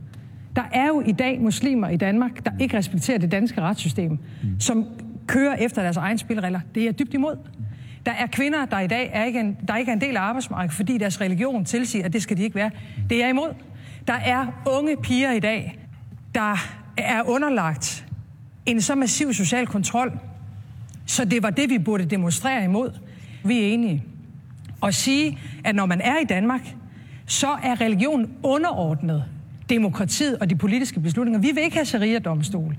Der er jo i dag muslimer i Danmark der ikke respekterer det danske rettssystem, som kører efter deres egne spilleregler. Det er jeg dybt imod. Der er kvinder, der i dag er ikke, en, der ikke er en del af arbejdsmarkedet, fordi deres religion tilsiger, at det skal de ikke være. Det er jeg imod. Der er unge piger i dag, der er underlagt en så massiv social kontrol, så det var det, vi burde demonstrere imod. Vi er enige. Og sige, at når man er i Danmark, så er religion underordnet demokratiet og de politiske beslutninger. Vi vil ikke have sharia-domstol.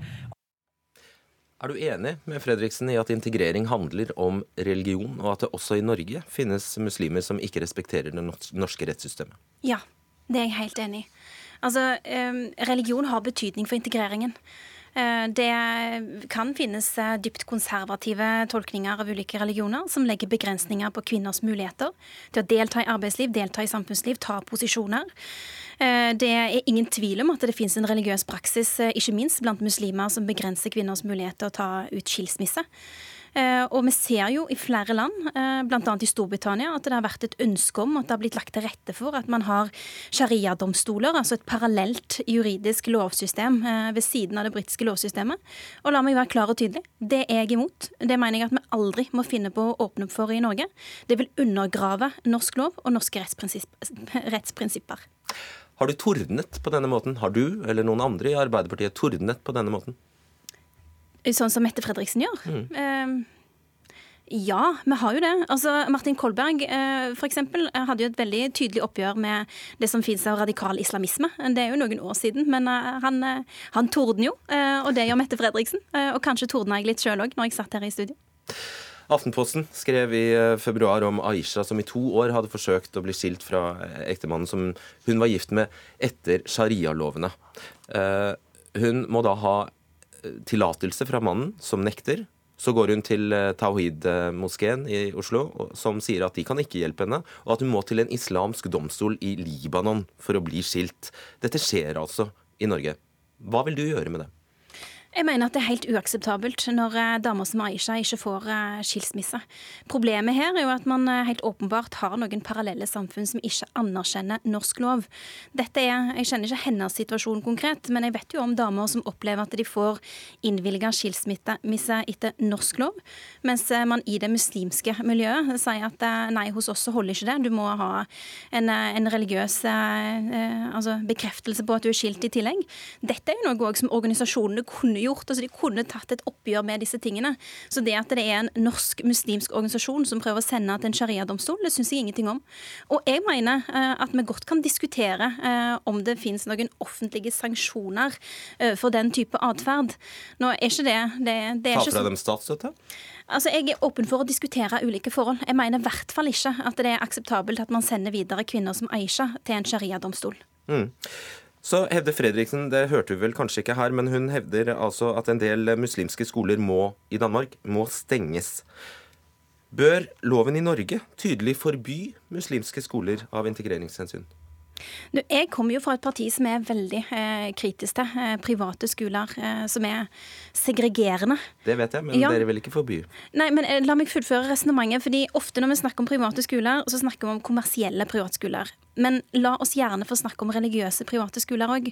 Er du enig med Fredriksen i at integrering handler om religion, og at det også i Norge finnes muslimer som ikke respekterer det norske rettssystemet? Ja, det er jeg helt enig i. Altså, religion har betydning for integreringen. Eh, det kan finnes eh, dypt konservative tolkninger av ulike religioner som legger begrensninger på kvinners muligheter til å delta i arbeidsliv, delta i samfunnsliv, ta posisjoner. Eh, det er ingen tvil om at det finnes en religiøs praksis, ikke minst blant muslimer, som begrenser kvinners mulighet til å ta ut skilsmisse. Eh, og vi ser jo i flere land, eh, bl.a. i Storbritannia, at det har vært et ønske om at det har blitt lagt til rette for at man har sharia-domstoler, altså et parallelt juridisk lovsystem eh, ved siden av det britiske lovsystemet. Og la meg være klar og tydelig, det er jeg imot. Det mener jeg at vi aldri må finne på å åpne opp for i Norge. Det vil undergrave norsk lov og norske rettsprinsipper. Har du tordnet på denne måten? Har du eller noen andre i Arbeiderpartiet tordnet på denne måten? Sånn som Mette Fredriksen gjør? Mm. Uh, ja, vi har jo det. Altså, Martin Kolberg uh, for eksempel, hadde jo et veldig tydelig oppgjør med det som finnes av radikal islamisme. Det er jo noen år siden, men uh, han, uh, han torden jo. og det gjør Mette Fredriksen. og kanskje tordna jeg litt sjøl òg, når jeg satt her i studio. Aftenposten skrev i februar om Aisha som i to år hadde forsøkt å bli skilt fra ektemannen som hun var gift med etter sharialovene. Hun må da ha tillatelse fra mannen, som nekter. Så går hun til eh, Tawhid-moskeen i Oslo, som sier at de kan ikke hjelpe henne, og at hun må til en islamsk domstol i Libanon for å bli skilt. Dette skjer altså i Norge. Hva vil du gjøre med det? Jeg mener at det er helt uakseptabelt når eh, damer som Aisha ikke får eh, skilsmisse. Problemet her er jo at man eh, helt åpenbart har noen parallelle samfunn som ikke anerkjenner norsk lov. Dette er, Jeg kjenner ikke hennes situasjon konkret, men jeg vet jo om damer som opplever at de får innvilga skilsmisse etter norsk lov, mens man i det muslimske miljøet sier at nei, hos oss så holder ikke det. Du må ha en, en religiøs altså bekreftelse på at du er skilt i tillegg. Dette er jo noe som organisasjonene kunne gjort. altså De kunne tatt et oppgjør med disse tingene. Så det at det er en norsk muslimsk organisasjon som prøver å sende til en sharia-domstol, det syns jeg ingenting om. Og jeg mener uh, at vi godt kan diskutere uh, om det finnes noen offentlige sanksjoner uh, for den type atferd. Nå er ikke det, det, det er Ta fra dem statsstøtte? Altså, Jeg er åpen for å diskutere ulike forhold. Jeg mener i hvert fall ikke at det er akseptabelt at man sender videre kvinner som Aisha til en sharia-domstol. Mm. Så hevder Fredriksen, det hørte du vel kanskje ikke her, men hun hevder altså at en del muslimske skoler må, i Danmark må stenges. Bør loven i Norge tydelig forby muslimske skoler av integreringshensyn? Jeg kommer jo fra et parti som er veldig eh, kritisk til eh, private skoler eh, som er segregerende. Det vet jeg, men ja. dere vil ikke forby. Nei, men eh, La meg fullføre resonnementet. fordi Ofte når vi snakker om private skoler, så snakker vi om kommersielle privatskoler. Men la oss gjerne få snakke om religiøse private skoler òg.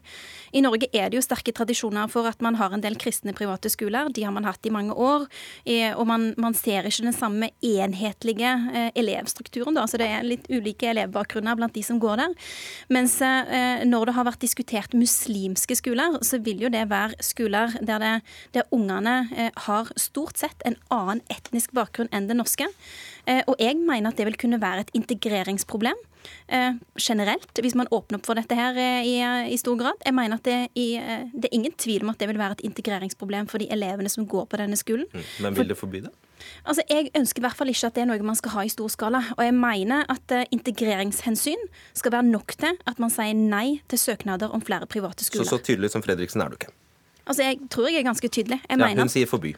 I Norge er det jo sterke tradisjoner for at man har en del kristne private skoler. De har man hatt i mange år. Og man, man ser ikke den samme enhetlige eh, elevstrukturen, da. Så det er litt ulike elevbakgrunner blant de som går der. Mens eh, når det har vært diskutert muslimske skoler, så vil jo det være skoler der, det, der ungene eh, har stort sett en annen etnisk bakgrunn enn det norske. Og jeg mener at det vil kunne være et integreringsproblem. Eh, generelt, hvis man åpner opp for dette her eh, i, i stor grad. Jeg mener at det, i, eh, det, er ingen tvil om at det vil være et integreringsproblem for de elevene som går på denne skolen. Mm. Men vil det forby det? Altså, Jeg ønsker i hvert fall ikke at det er noe man skal ha i stor skala. Og jeg mener at integreringshensyn skal være nok til at man sier nei til søknader om flere private skoler. Så så tydelig som Fredriksen er du ikke? Altså, Jeg tror jeg er ganske tydelig. Jeg ja, hun sier forby.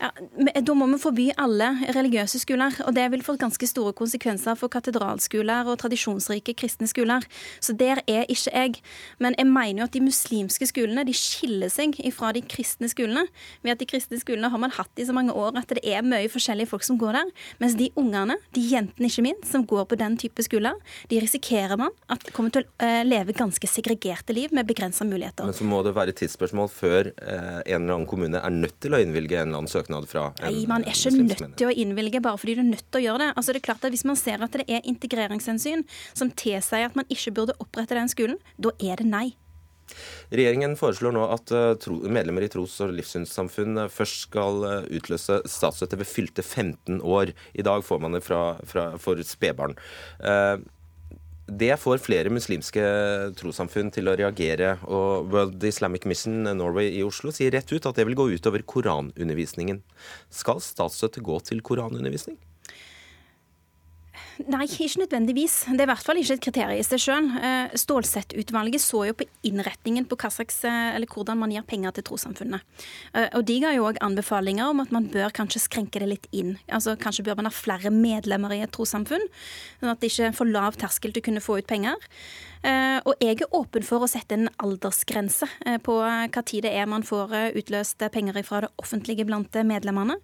Ja, da må vi forby alle religiøse skoler. Og det vil få ganske store konsekvenser for katedralskoler og tradisjonsrike kristne skoler. Så der er ikke jeg. Men jeg mener jo at de muslimske skolene de skiller seg fra de kristne skolene. Ved at de kristne skolene har man hatt i så mange år at det er mye forskjellige folk som går der. Mens de ungene, de jentene ikke minst, som går på den type skoler, de risikerer man at kommer til å eh, leve ganske segregerte liv med begrensa muligheter. Men så må det være et tidsspørsmål før eh, en eller annen kommune er nødt til å innvilge en eller annen søknad fra en Nei, man er ikke nødt til å innvilge bare fordi du er nødt til å gjøre det. Altså det er klart at Hvis man ser at det er integreringshensyn som tilsier at man ikke burde opprette den skolen, da er det nei. Regjeringen foreslår nå at eh, medlemmer i tros- og livssynssamfunn eh, først skal utløse statsstøtte ved fylte 15 år. I dag får man det fra, fra, for spedbarn. Det får flere muslimske trossamfunn til å reagere. og World Islamic Mission Norway i Oslo sier rett ut at det vil gå utover koranundervisningen. Skal statsstøtte gå til koranundervisning? Nei, ikke nødvendigvis. Det er i hvert fall ikke et kriterium i seg sjøl. Eh, Stålsett-utvalget så jo på innretningen på slags, eh, hvordan man gir penger til trossamfunnet. Eh, og de ga jo òg anbefalinger om at man bør kanskje skrenke det litt inn. Altså Kanskje bør man ha flere medlemmer i et trossamfunn, sånn at det ikke er for lav terskel til å kunne få ut penger. Og jeg er åpen for å sette en aldersgrense på hva tid det er man får utløst penger fra det offentlige blant medlemmene.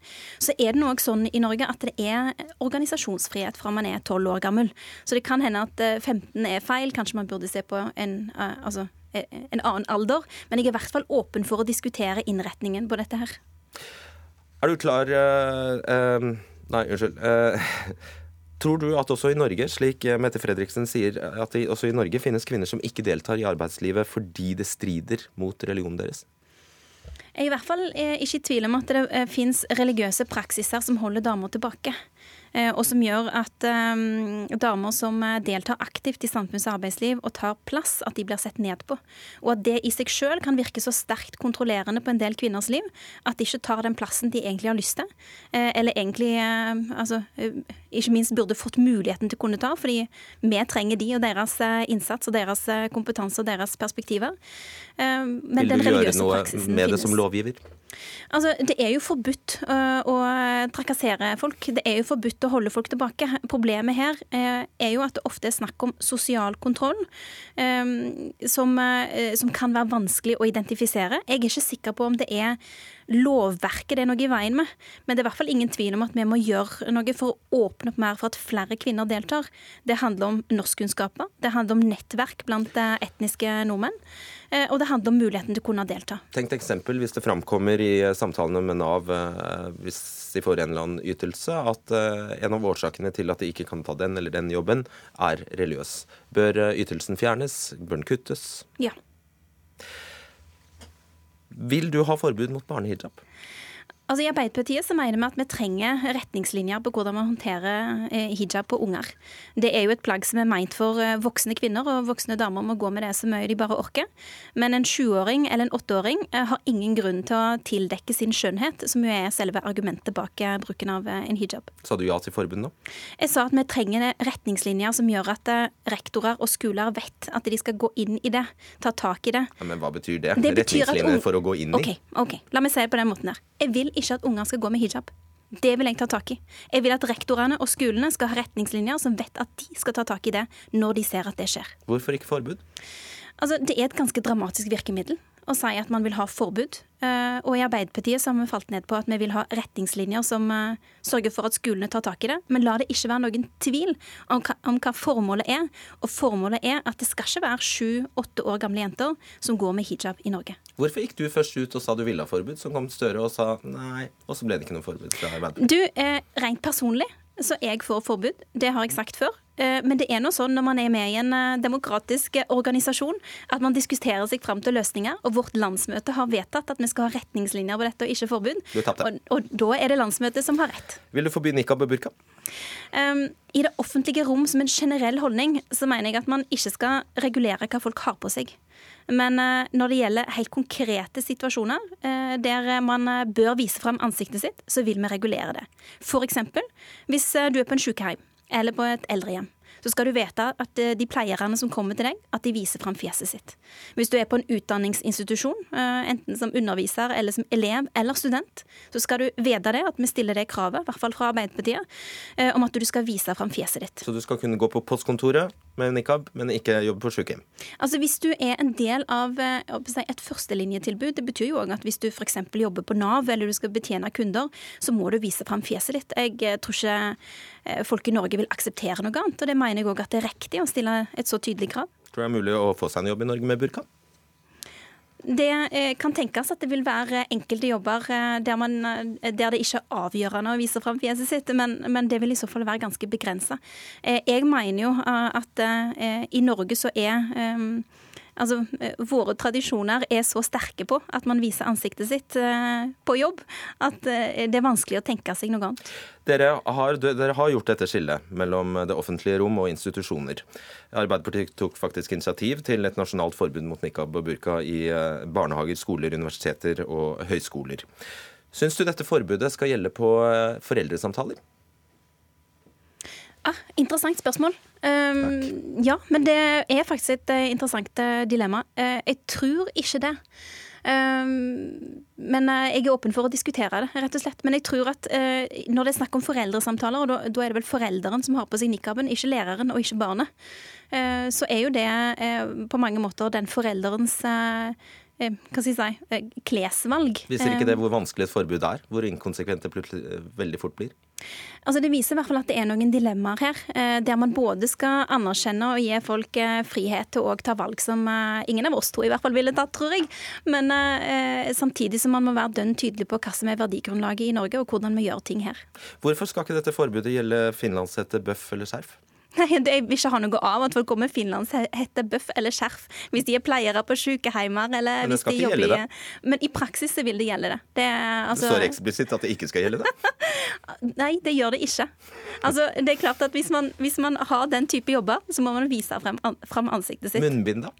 Så er det òg sånn i Norge at det er organisasjonsfrihet fra man er 12 år gammel. Så det kan hende at 15 er feil. Kanskje man burde se på en, altså, en annen alder. Men jeg er i hvert fall åpen for å diskutere innretningen på dette her. Er du klar uh, uh, Nei, unnskyld. Uh, Tror du at også i Norge, slik Mette Fredriksen sier, at det også i Norge finnes kvinner som ikke deltar i arbeidslivet fordi det strider mot religionen deres? Jeg er i hvert fall eh, ikke i tvil om at det eh, finnes religiøse praksiser som holder damer tilbake. Eh, og som gjør at um, damer som deltar aktivt i samfunns- og arbeidsliv og tar plass, at de blir sett ned på. Og at det i seg sjøl kan virke så sterkt kontrollerende på en del kvinners liv at de ikke tar den plassen de egentlig har lyst til. Eller egentlig altså, ikke minst burde fått muligheten til å kunne ta, fordi vi trenger de og deres innsats og deres kompetanse og deres perspektiver. Men Vil du gjøre noe med det som lovgiver? Altså, Det er jo forbudt uh, å trakassere folk. Det er jo forbudt å holde folk tilbake. Problemet her uh, er jo at det ofte er snakk om sosial kontroll, um, som, som, kan være vanskelig å identifisere. Jeg er ikke sikker på om det er lovverket det er noe i veien med, men det er i hvert fall ingen tvil om at vi må gjøre noe for å åpne opp mer for at flere kvinner deltar. Det handler om norskkunnskaper, det handler om nettverk blant etniske nordmenn. Eh, og det handler om muligheten til å kunne delta. Tenk et eksempel hvis det framkommer i eh, samtalene med Nav, eh, hvis de får en eller annen ytelse, at en av årsakene til at de ikke kan ta den eller den jobben, er religiøs. Bør ytelsen fjernes? Bør den kuttes? Ja. Vil du ha forbud mot barnehijab? Altså I Arbeiderpartiet så mener vi at vi trenger retningslinjer på hvordan man håndterer eh, hijab på unger. Det er jo et plagg som er meint for eh, voksne kvinner, og voksne damer må gå med det så mye de bare orker. Men en sjuåring eller en åtteåring eh, har ingen grunn til å tildekke sin skjønnhet, som jo er selve argumentet bak bruken av en hijab. Sa du ja til forbundet, da? Jeg sa at vi trenger retningslinjer som gjør at rektorer og skoler vet at de skal gå inn i det, ta tak i det. Ja, men hva betyr det? det betyr retningslinjer for å gå inn i? Ok, ok. La meg si det på den måten her. Jeg vil ikke at unger skal gå med hijab. Det vil jeg ta tak i. Jeg vil at rektorene og skolene skal ha retningslinjer som vet at de skal ta tak i det når de ser at det skjer. Hvorfor ikke forbud? Altså, Det er et ganske dramatisk virkemiddel å si at man vil ha forbud. Eh, og i Arbeiderpartiet så har vi falt ned på at vi vil ha retningslinjer som eh, sørger for at skolene tar tak i det. Men la det ikke være noen tvil om hva, om hva formålet er. Og formålet er at det skal ikke være sju-åtte år gamle jenter som går med hijab i Norge. Hvorfor gikk du først ut og sa du ville ha forbud, så kom Støre og sa nei, og så ble det ikke noe forbud fra Arbeiderpartiet? Du, eh, rent personlig så jeg får forbud. Det har jeg sagt før. Eh, men det er noe sånn når man er med i en eh, demokratisk eh, organisasjon, at man diskuterer seg fram til løsninger. Og vårt landsmøte har vedtatt at vi skal ha retningslinjer på dette og ikke forbud. Og, og, da er det landsmøtet som har rett. Vil du forby nikab og burka? Um, I det offentlige rom som en generell holdning, så mener jeg at man ikke skal regulere hva folk har på seg. Men uh, når det gjelder helt konkrete situasjoner uh, der man uh, bør vise fram ansiktet sitt, så vil vi regulere det. F.eks. hvis du er på en sykehjem eller på et eldrehjem så skal du vite at eh, de pleierne som kommer til deg, at de viser fram fjeset sitt. Hvis du er på en utdanningsinstitusjon, eh, enten som underviser eller som elev eller student, så skal du vite det, at vi stiller det kravet, i hvert fall fra Arbeiderpartiet, eh, om at du skal vise fram fjeset ditt. Så du skal kunne gå på postkontoret med nikab, men ikke jobbe på sykehjem? Altså Hvis du er en del av et førstelinjetilbud, det betyr jo òg at hvis du f.eks. jobber på Nav eller du skal betjene kunder, så må du vise fram fjeset ditt. Jeg tror ikke folk i Norge vil akseptere noe annet. og det mener mener jeg òg at det er riktig å stille et så tydelig krav. Tror du det er mulig å få seg en jobb i Norge med burka? Det eh, kan tenkes at det vil være enkelte jobber eh, der, man, eh, der det ikke er avgjørende å vise fram fjeset sitt, men, men, det vil i så fall være ganske begrensa. Jeg mener jo at i Norge så er Altså, våre tradisjoner er så sterke på at man viser ansiktet sitt på jobb, at det er vanskelig å tenke seg noe annet. Dere har, dere har, gjort dette skillet mellom det offentlige rom og institusjoner. Arbeiderpartiet tok faktisk initiativ til et nasjonalt forbud mot nikab og burka i eh, barnehager, skoler, universiteter og høyskoler. Syns du dette forbudet skal gjelde på eh, foreldresamtaler? Ah, interessant spørsmål. Um, ja, men det er faktisk et uh, interessant uh, dilemma. Uh, jeg tror ikke det. Um, men eh, jeg er åpen for å diskutere det, rett og slett. Men jeg tror at uh, når det er snakk om foreldresamtaler, og da er det vel forelderen som har på seg nikaben, ikke læreren og ikke barnet, uh, så er jo det på mange måter den forelderens hva skal jeg si, klesvalg. Viser ikke det hvor vanskelig et forbud er? Hvor inkonsekvent det veldig fort blir? Altså Det viser i hvert fall at det er noen dilemmaer her, eh, der man både skal anerkjenne og gi folk eh, frihet til å ta valg som eh, ingen av oss to i hvert fall ville tatt, tror jeg. Men samtidig som man må være dønn tydelig på hva som er verdigrunnlaget i Norge, og hvordan vi gjør ting her. Hvorfor skal ikke dette forbudet gjelde finlandshette, bøff eller skjerf? Nei, Jeg vil ikke ha noe av at folk går med finlandshette, bøff eller skjerf hvis de er pleiere på sykehjemmer. Eller Men det skal ikke gjelde det. Men i praksis så vil det gjelde det. Det, altså... det står eksplisitt at det ikke skal gjelde det? Nei, det gjør det ikke. Altså, det er klart at hvis man, hvis man har den type jobber, så må man vise frem, frem ansiktet sitt. Munnbind, da?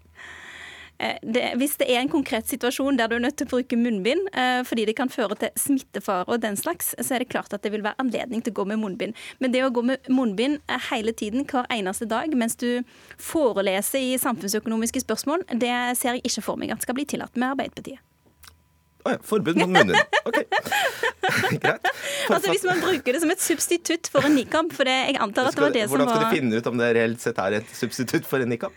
Eh, det, hvis det er en konkret situasjon der du er nødt til å bruke munnbind eh, fordi det kan føre til smittefare og den slags, så er det klart at det vil være anledning til å gå med munnbind. Men det å gå med munnbind eh, hele tiden, hver eneste dag, mens du foreleser i samfunnsøkonomiske spørsmål, det ser jeg ikke for meg at skal bli tillatt med Arbeiderpartiet. Å oh ja, forbud mot munnbind. OK. Greit. Altså Hvis man bruker det som et substitutt for en nikab, for det, jeg antar at det var det som var Hvordan skal du finne ut om det reelt sett er et substitutt for en nikab?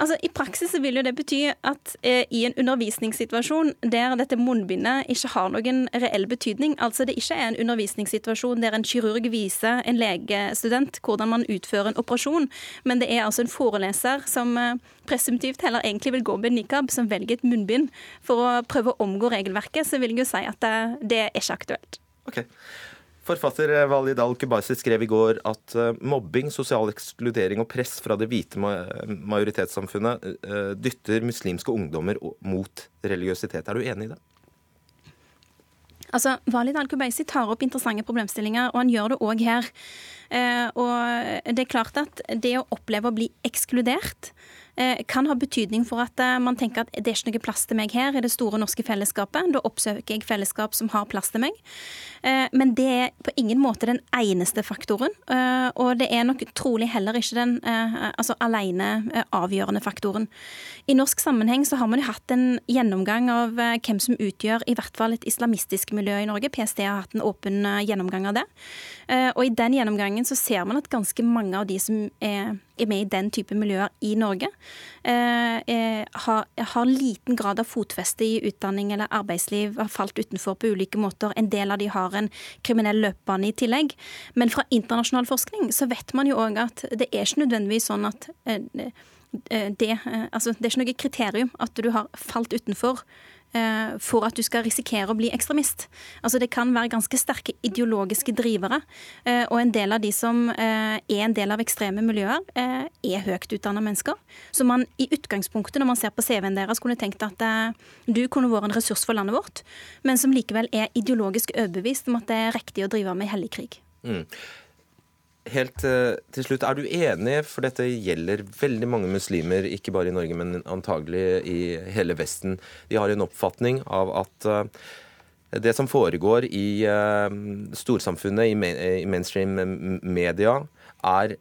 Altså, I praksis vil jo det bety at eh, i en undervisningssituasjon der dette munnbindet ikke har noen reell betydning, altså det ikke er en undervisningssituasjon der en kirurg viser en legestudent hvordan man utfører en operasjon, men det er altså en foreleser som eh, presumptivt heller egentlig vil gå med nikab, som velger et munnbind for å prøve å omgå regelverket, så vil jeg jo si at det, det er ikke aktuelt. Okay. Forfatter eh, Walid Al-Kubaisi skrev i går at eh, mobbing, sosial ekskludering og press fra det hvite majoritetssamfunnet eh, dytter muslimske ungdommer mot religiøsitet. Er du enig i det? Altså, Walid Al-Kubaisi tar opp interessante problemstillinger, og han gjør det òg her. og det er klart at det å oppleve å bli ekskludert Eh, kan ha betydning for at eh, man tenker at det er ikke noe plass til meg her i det store norske fellesskapet. Da oppsøker jeg fellesskap som har plass til meg. Eh, men det er på ingen måte den eneste faktoren. Og det er nok trolig heller ikke den altså alene avgjørende faktoren. I norsk sammenheng så har man jo hatt en gjennomgang av hvem som utgjør i hvert fall et islamistisk miljø i Norge. PST har hatt en åpen gjennomgang av det. Og i den gjennomgangen så ser man at ganske mange av de som er med i den type miljøer i Norge, eh, eh, har, har, liten grad av fotfeste i utdanning eller arbeidsliv, har falt utenfor på ulike måter. En del av de har en kriminell løpebane i tillegg. Men fra internasjonal forskning så vet man jo òg at det er ikke nødvendigvis sånn at eh, det, altså, det er ikke noe kriterium at du har falt utenfor Eh, for at du skal risikere å bli ekstremist. Altså Det kan være ganske sterke ideologiske drivere. Eh, og en del av de som eh, er en del av ekstreme miljøer, er høyt utdanna mennesker. Så man i utgangspunktet, når man ser på CV-en deres, kunne tenkt at du kunne vært en ressurs for landet vårt, men som likevel er ideologisk overbevist om at det er riktig å drive med hellig krig. Mm. Helt uh, til slutt, Er du enig, for dette gjelder veldig mange muslimer, ikke bare i Norge, men antagelig i hele Vesten. De har en oppfatning av at uh, det som foregår i uh, storsamfunnet, i mainstream media, er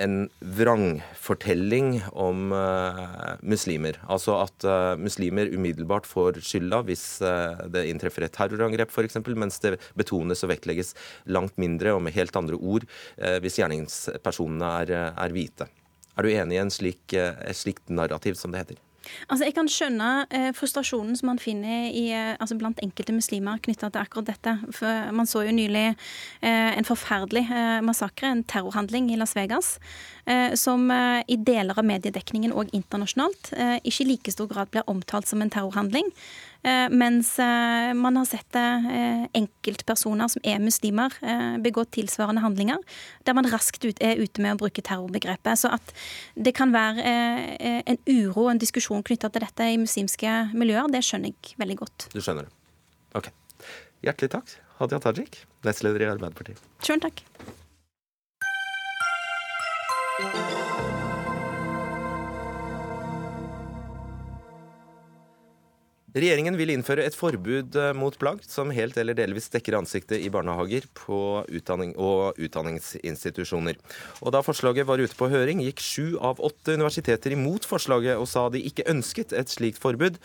en vrangfortelling om uh, muslimer. Altså at uh, muslimer umiddelbart får skylda hvis uh, det inntreffer et terrorangrep f.eks., mens det betones og vektlegges langt mindre og med helt andre ord hvis gjerningspersonene er, er, hvite. Er du enig i en slik, et slikt narrativ, som det heter? Altså, Jeg kan skjønne eh, frustrasjonen som man finner i, eh, altså blant enkelte muslimer knytta til akkurat dette. For Man så jo nylig eh, en forferdelig eh, massakre, en terrorhandling i Las Vegas, eh, som eh, i deler av mediedekningen og internasjonalt ikke i like stor grad blir omtalt som en terrorhandling. Eh, mens eh, man har sett eh, enkeltpersoner som er muslimer, begå tilsvarende handlinger, der man raskt er ute med å bruke terrorbegrepet. Så at det kan være en uro og en diskusjon knytta til dette i muslimske miljøer, det skjønner jeg veldig godt. Du skjønner det. Ok. Hjertelig takk, Hadia Tajik, nestleder i Arbeiderpartiet. Sjøl takk. Regjeringen vil innføre et forbud eh, mot plagg som helt eller delvis dekker ansiktet i barnehager utdanning og utdanningsinstitusjoner. Og Da forslaget var ute på høring, gikk sju av åtte universiteter imot forslaget og sa de ikke ønsket et slikt forbud.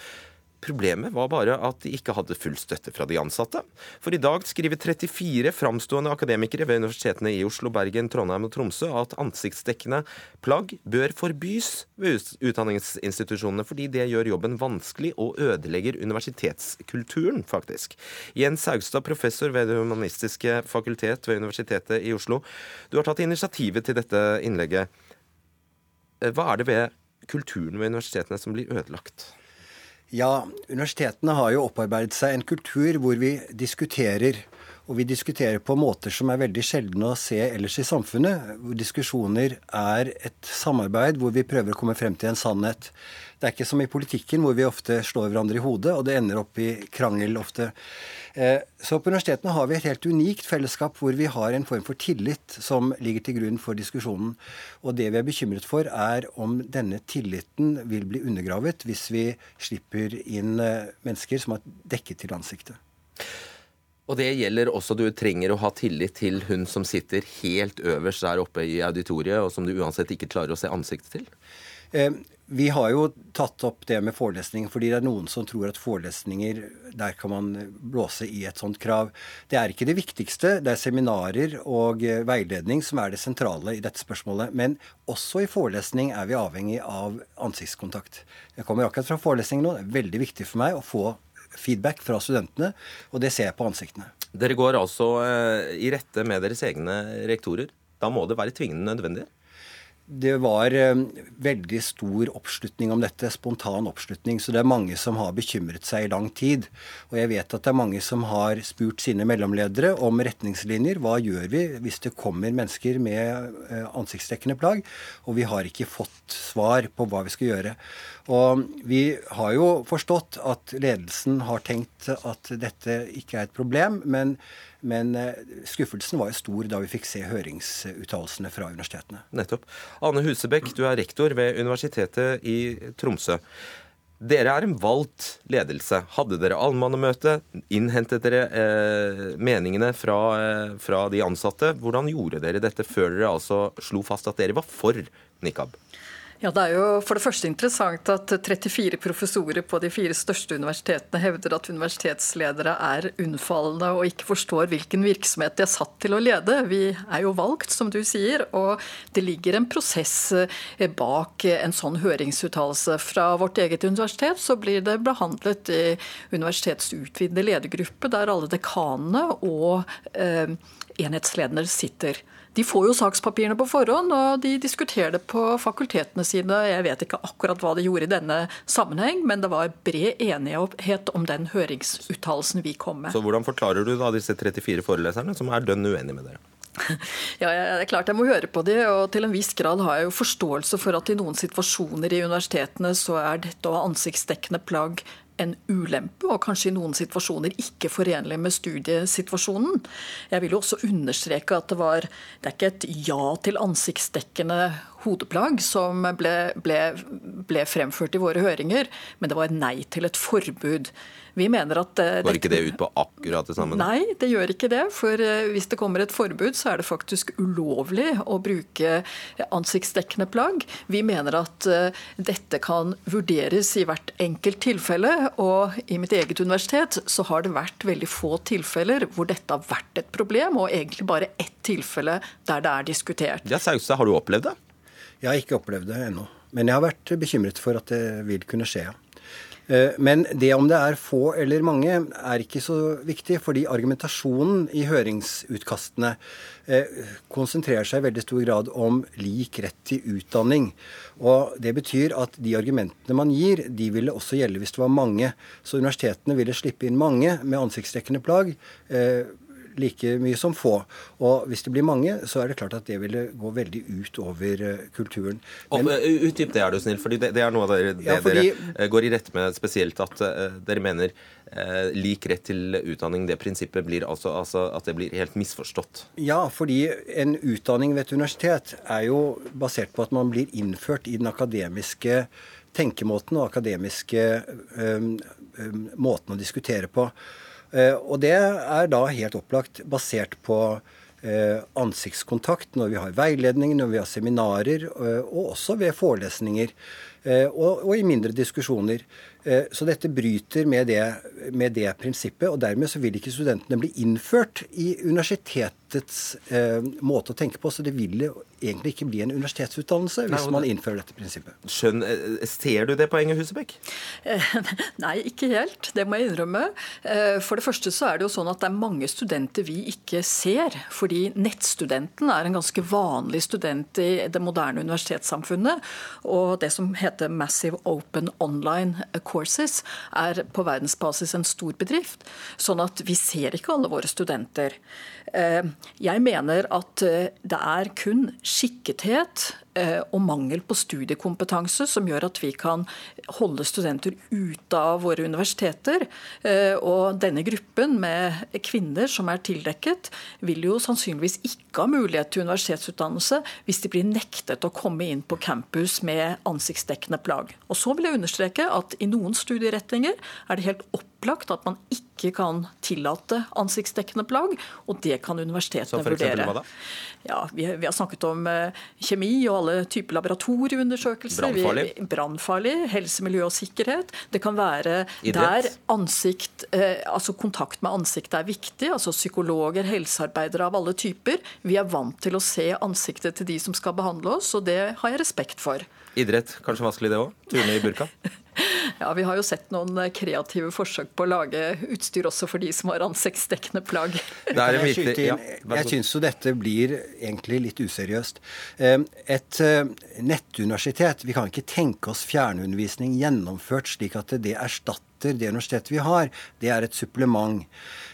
Problemet var bare at de ikke hadde full støtte fra de ansatte. For i dag skriver 34 framstående akademikere ved universitetene i Oslo, Bergen, Trondheim og Tromsø at ansiktsdekkende plagg bør forbys ved utdanningsinstitusjonene, fordi det gjør jobben vanskelig og ødelegger universitetskulturen, faktisk. Jens Haugstad, professor ved Det humanistiske fakultet ved Universitetet i Oslo. Du har tatt initiativet til dette innlegget. Hva er det ved kulturen ved universitetene som blir ødelagt? Ja, universitetene har jo opparbeidet seg en kultur hvor vi diskuterer. Og vi diskuterer på måter som er veldig sjeldne å se ellers i samfunnet. Hvor diskusjoner er et samarbeid hvor vi prøver å komme frem til en sannhet. Det er ikke som i politikken hvor vi ofte slår hverandre i hodet, og det ender opp i krangel ofte. Eh, så på universitetene har vi et helt unikt fellesskap hvor vi har en form for tillit som ligger til grunn for diskusjonen. Og det vi er bekymret for, er om denne tilliten vil bli undergravet hvis vi slipper inn eh, mennesker som har dekket til ansiktet. Og det gjelder også du trenger å ha tillit til hun som sitter helt øverst der oppe i auditoriet, og som du uansett ikke klarer å se ansiktet til? Eh, vi har jo tatt opp det med forelesning, fordi det er noen som tror at forelesninger, der kan man blåse i et sånt krav. Det er ikke det viktigste. Det er seminarer og eh, veiledning som er det sentrale i dette spørsmålet. Men også i forelesning er vi avhengig av ansiktskontakt. Jeg kommer akkurat fra forelesning nå. Det er veldig viktig for meg å få feedback fra studentene, og det ser jeg på ansiktene. Dere går altså eh, i rette med deres egne rektorer. Da må det være tvingende nødvendig? Det var eh, veldig stor oppslutning om dette, spontan oppslutning. Så det er mange som har bekymret seg i lang tid. Og jeg vet at det er mange som har spurt sine mellomledere om retningslinjer. Hva gjør vi hvis det kommer mennesker med eh, ansiktsdekkende plagg, og vi har ikke fått svar på hva vi skal gjøre. Og vi har jo forstått at ledelsen har tenkt at dette ikke er et problem, men men eh, skuffelsen var jo stor da vi fikk se høringsuttalelsene fra universitetene. Nettopp. Ane Husebekk, du er rektor ved Universitetet i Tromsø. Dere er en valgt ledelse. Hadde dere allmannemøte? Innhentet dere eh, meningene fra, eh, fra, de ansatte? Hvordan gjorde dere dette før dere altså slo fast at dere var for nikab? Ja, Det er jo for det første interessant at 34 professorer på de fire største universitetene hevder at universitetsledere er unnfallende og ikke forstår hvilken virksomhet de er satt til å lede. Vi er jo valgt, som du sier, og det ligger en prosess eh, bak en sånn høringsuttalelse. Fra vårt eget universitet så blir det behandlet i universitetets utvidede ledergruppe, der alle dekanene og eh, enhetslederne sitter. De får jo sakspapirene på forhånd, og de diskuterer det på fakultetene sine. Jeg vet ikke akkurat hva de gjorde i denne sammenheng, men det var bred enighet om den høringsuttalelsen vi kom med. Så hvordan forklarer du da disse 34 foreleserne som er dønn uenige med dere? Ja, det er klart jeg må høre på det, og til en viss grad har jeg jo forståelse for at i noen situasjoner i universitetene så er dette å ha ansiktsdekkende plagg en ulempe, og kanskje i noen situasjoner ikke forenlig med studiesituasjonen. Jeg vil jo også understreke at det var det er ikke et ja til ansiktsdekkende hodeplagg som ble, ble, ble fremført i våre høringer, men det var nei til et forbud. Vi mener at uh, Går ikke det ut på akkurat det samme? Nei, det gjør ikke det. For uh, hvis det kommer et forbud, så er det faktisk ulovlig å bruke ansiktsdekkende plagg. Vi mener at uh, dette kan vurderes i hvert enkelt tilfelle. Og i mitt eget universitet så har det vært veldig få tilfeller hvor dette har vært et problem, og egentlig bare ett tilfelle der det er diskutert. Ja, Sause, har du opplevd det? Jeg har ikke opplevd det ennå. Men jeg har vært bekymret for at det vil kunne skje. Eh, men det om det er få eller mange, er ikke så viktig. Fordi argumentasjonen i høringsutkastene eh, konsentrerer seg i veldig stor grad om lik rett til utdanning. Og Det betyr at de argumentene man gir, de ville også gjelde hvis det var mange. Så universitetene ville slippe inn mange med ansiktsdekkende plagg eh, like mye som få. Og hvis det blir mange, så er det klart at det ville gå veldig ut over eh, kulturen. Men, Utdyp det, er du snill. for det, det er noe av det, det ja, fordi, dere eh, går i rette med spesielt at uh, dere mener uh, lik rett til utdanning, det prinsippet blir altså, altså, at det blir helt misforstått. Ja, fordi en utdanning ved et universitet er jo basert på at man blir innført i den akademiske tenkemåten og akademiske um, um, måten å diskutere på. Eh, og det er da helt opplagt basert på eh, ansiktskontakt når vi har veiledning, når vi har seminarer, eh, og også ved forelesninger. Og, og i mindre diskusjoner. Så dette bryter med det, med det, prinsippet, og dermed så vil ikke studentene bli innført i universitetets eh, måte å tenke på. Så det vil egentlig ikke bli en universitetsutdannelse hvis man innfører dette prinsippet. Skjønn, eh, Ser du det poenget, Husebekk? Eh, nei, ikke helt. Det må jeg innrømme. Eh, for det første så er det jo sånn at det er mange studenter vi ikke ser. Fordi nettstudenten er en ganske vanlig student i det moderne universitetssamfunnet. Og det som heter Massive Open Online Courses er på verdensbasis en stor bedrift. Sånn at vi ser ikke alle våre studenter. Jeg mener at det er kun skikkethet Eh, og mangel på studiekompetanse som gjør at vi kan holde studenter ute av våre universiteter. Eh, og denne gruppen med kvinner som er tildekket, vil jo sannsynligvis ikke ha mulighet til universitetsutdannelse hvis de blir nektet å komme inn på campus med ansiktsdekkende plagg. Og så vil jeg understreke at i noen studieretninger er det helt opplagt at man ikke kan tillate ansiktsdekkende plagg, og det kan universitetene vurdere. Ja, vi, vi, har snakket om uh, kjemi og alle typer laboratorieundersøkelser. Brannfarlig. Helse, miljø og sikkerhet. Det kan være Idrett. der ansikt, eh, altså kontakt med ansiktet er viktig. altså Psykologer, helsearbeidere av alle typer. Vi er vant til å se ansiktet til de som skal behandle oss, og det har jeg respekt for. Idrett, kanskje vanskelig det òg? Turne i burka? Ja, Vi har jo sett noen kreative forsøk på å lage utstyr også for de som har ansiktsdekkende plagg. Jeg, ja, jeg syns jo dette blir egentlig litt useriøst. Et eh, nettuniversitet Vi kan ikke tenke oss fjernundervisning gjennomført slik at det erstatter det universitetet vi har. Det er et supplement.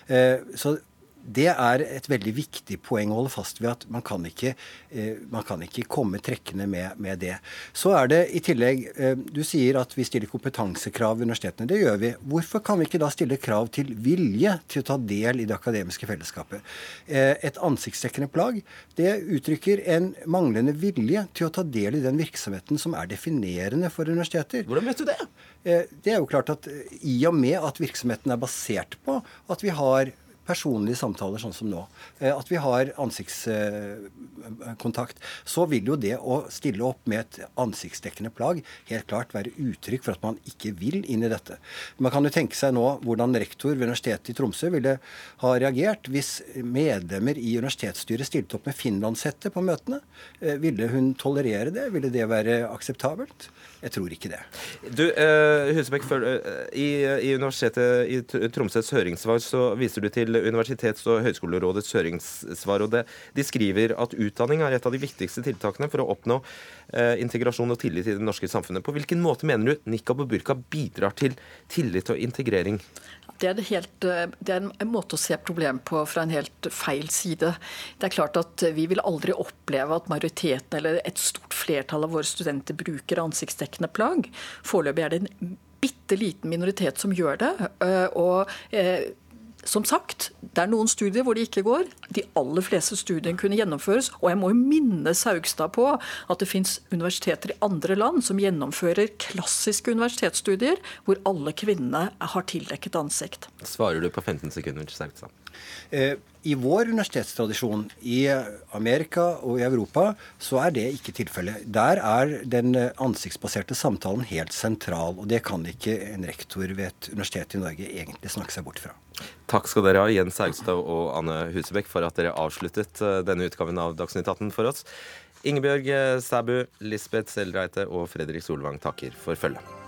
Eh, så det er et veldig viktig poeng å holde fast ved at man kan ikke, eh, man kan ikke komme trekkende med, med, det. Så er det i tillegg eh, Du sier at vi stiller kompetansekrav ved universitetene. Det gjør vi. Hvorfor kan vi ikke da stille krav til vilje til å ta del i det akademiske fellesskapet? Eh, et ansiktsdekkende plagg det uttrykker en manglende vilje til å ta del i den virksomheten som er definerende for universiteter. Hvordan vet du det? Det er jo klart at I og med at virksomheten er basert på at vi har personlige samtaler sånn som nå, eh, at vi har ansiktskontakt, så vil jo det å stille opp med et ansiktsdekkende plagg helt klart være uttrykk for at man ikke vil inn i dette. Man kan jo tenke seg nå hvordan rektor ved Universitetet i Tromsø ville ha reagert hvis medlemmer i universitetsstyret stilte opp med finlandshette på møtene. Eh, ville hun tolerere det? Ville det være akseptabelt? Jeg tror ikke det. Du, uh, Husebekk, i, i Universitetet i Tromsøs høringssvar så viser du til Universitets- og høgskolerådets høringssvar. og det, De skriver at utdanning er et av de viktigste tiltakene for å oppnå uh, integrasjon og tillit i det norske samfunnet. På hvilken måte mener du nikab og burka bidrar til tillit og integrering? Det er, helt, eh, det er, en måte å se problem på fra en helt feil side. Det er klart at Vi vil aldri oppleve at majoriteten eller et stort flertall av våre studenter bruker ansiktsdekkende plagg. Foreløpig er det en bitte liten minoritet som gjør det. og som sagt, det er noen studier hvor det ikke går. De aller fleste studiene kunne gjennomføres. Og jeg må jo minne Saugstad på at det fins universiteter i andre land som gjennomfører klassiske universitetsstudier hvor alle kvinnene har tildekket ansikt. Svarer du på 15 sekunder, Saugstad? Eh, I vår universitetstradisjon i Amerika og i Europa så er det ikke tilfellet. Der er den ansiktsbaserte samtalen helt sentral. Og det kan ikke en rektor ved et universitet i Norge egentlig snakke seg bort fra. Takk skal dere ha, Jens Haugstad og Anne Husebekk, for at dere avsluttet eh, denne utgaven av Dagsnytt 18 for oss. Ingebjørg Sæbu, Lisbeth Seldreite og Fredrik Solvang takker for følget.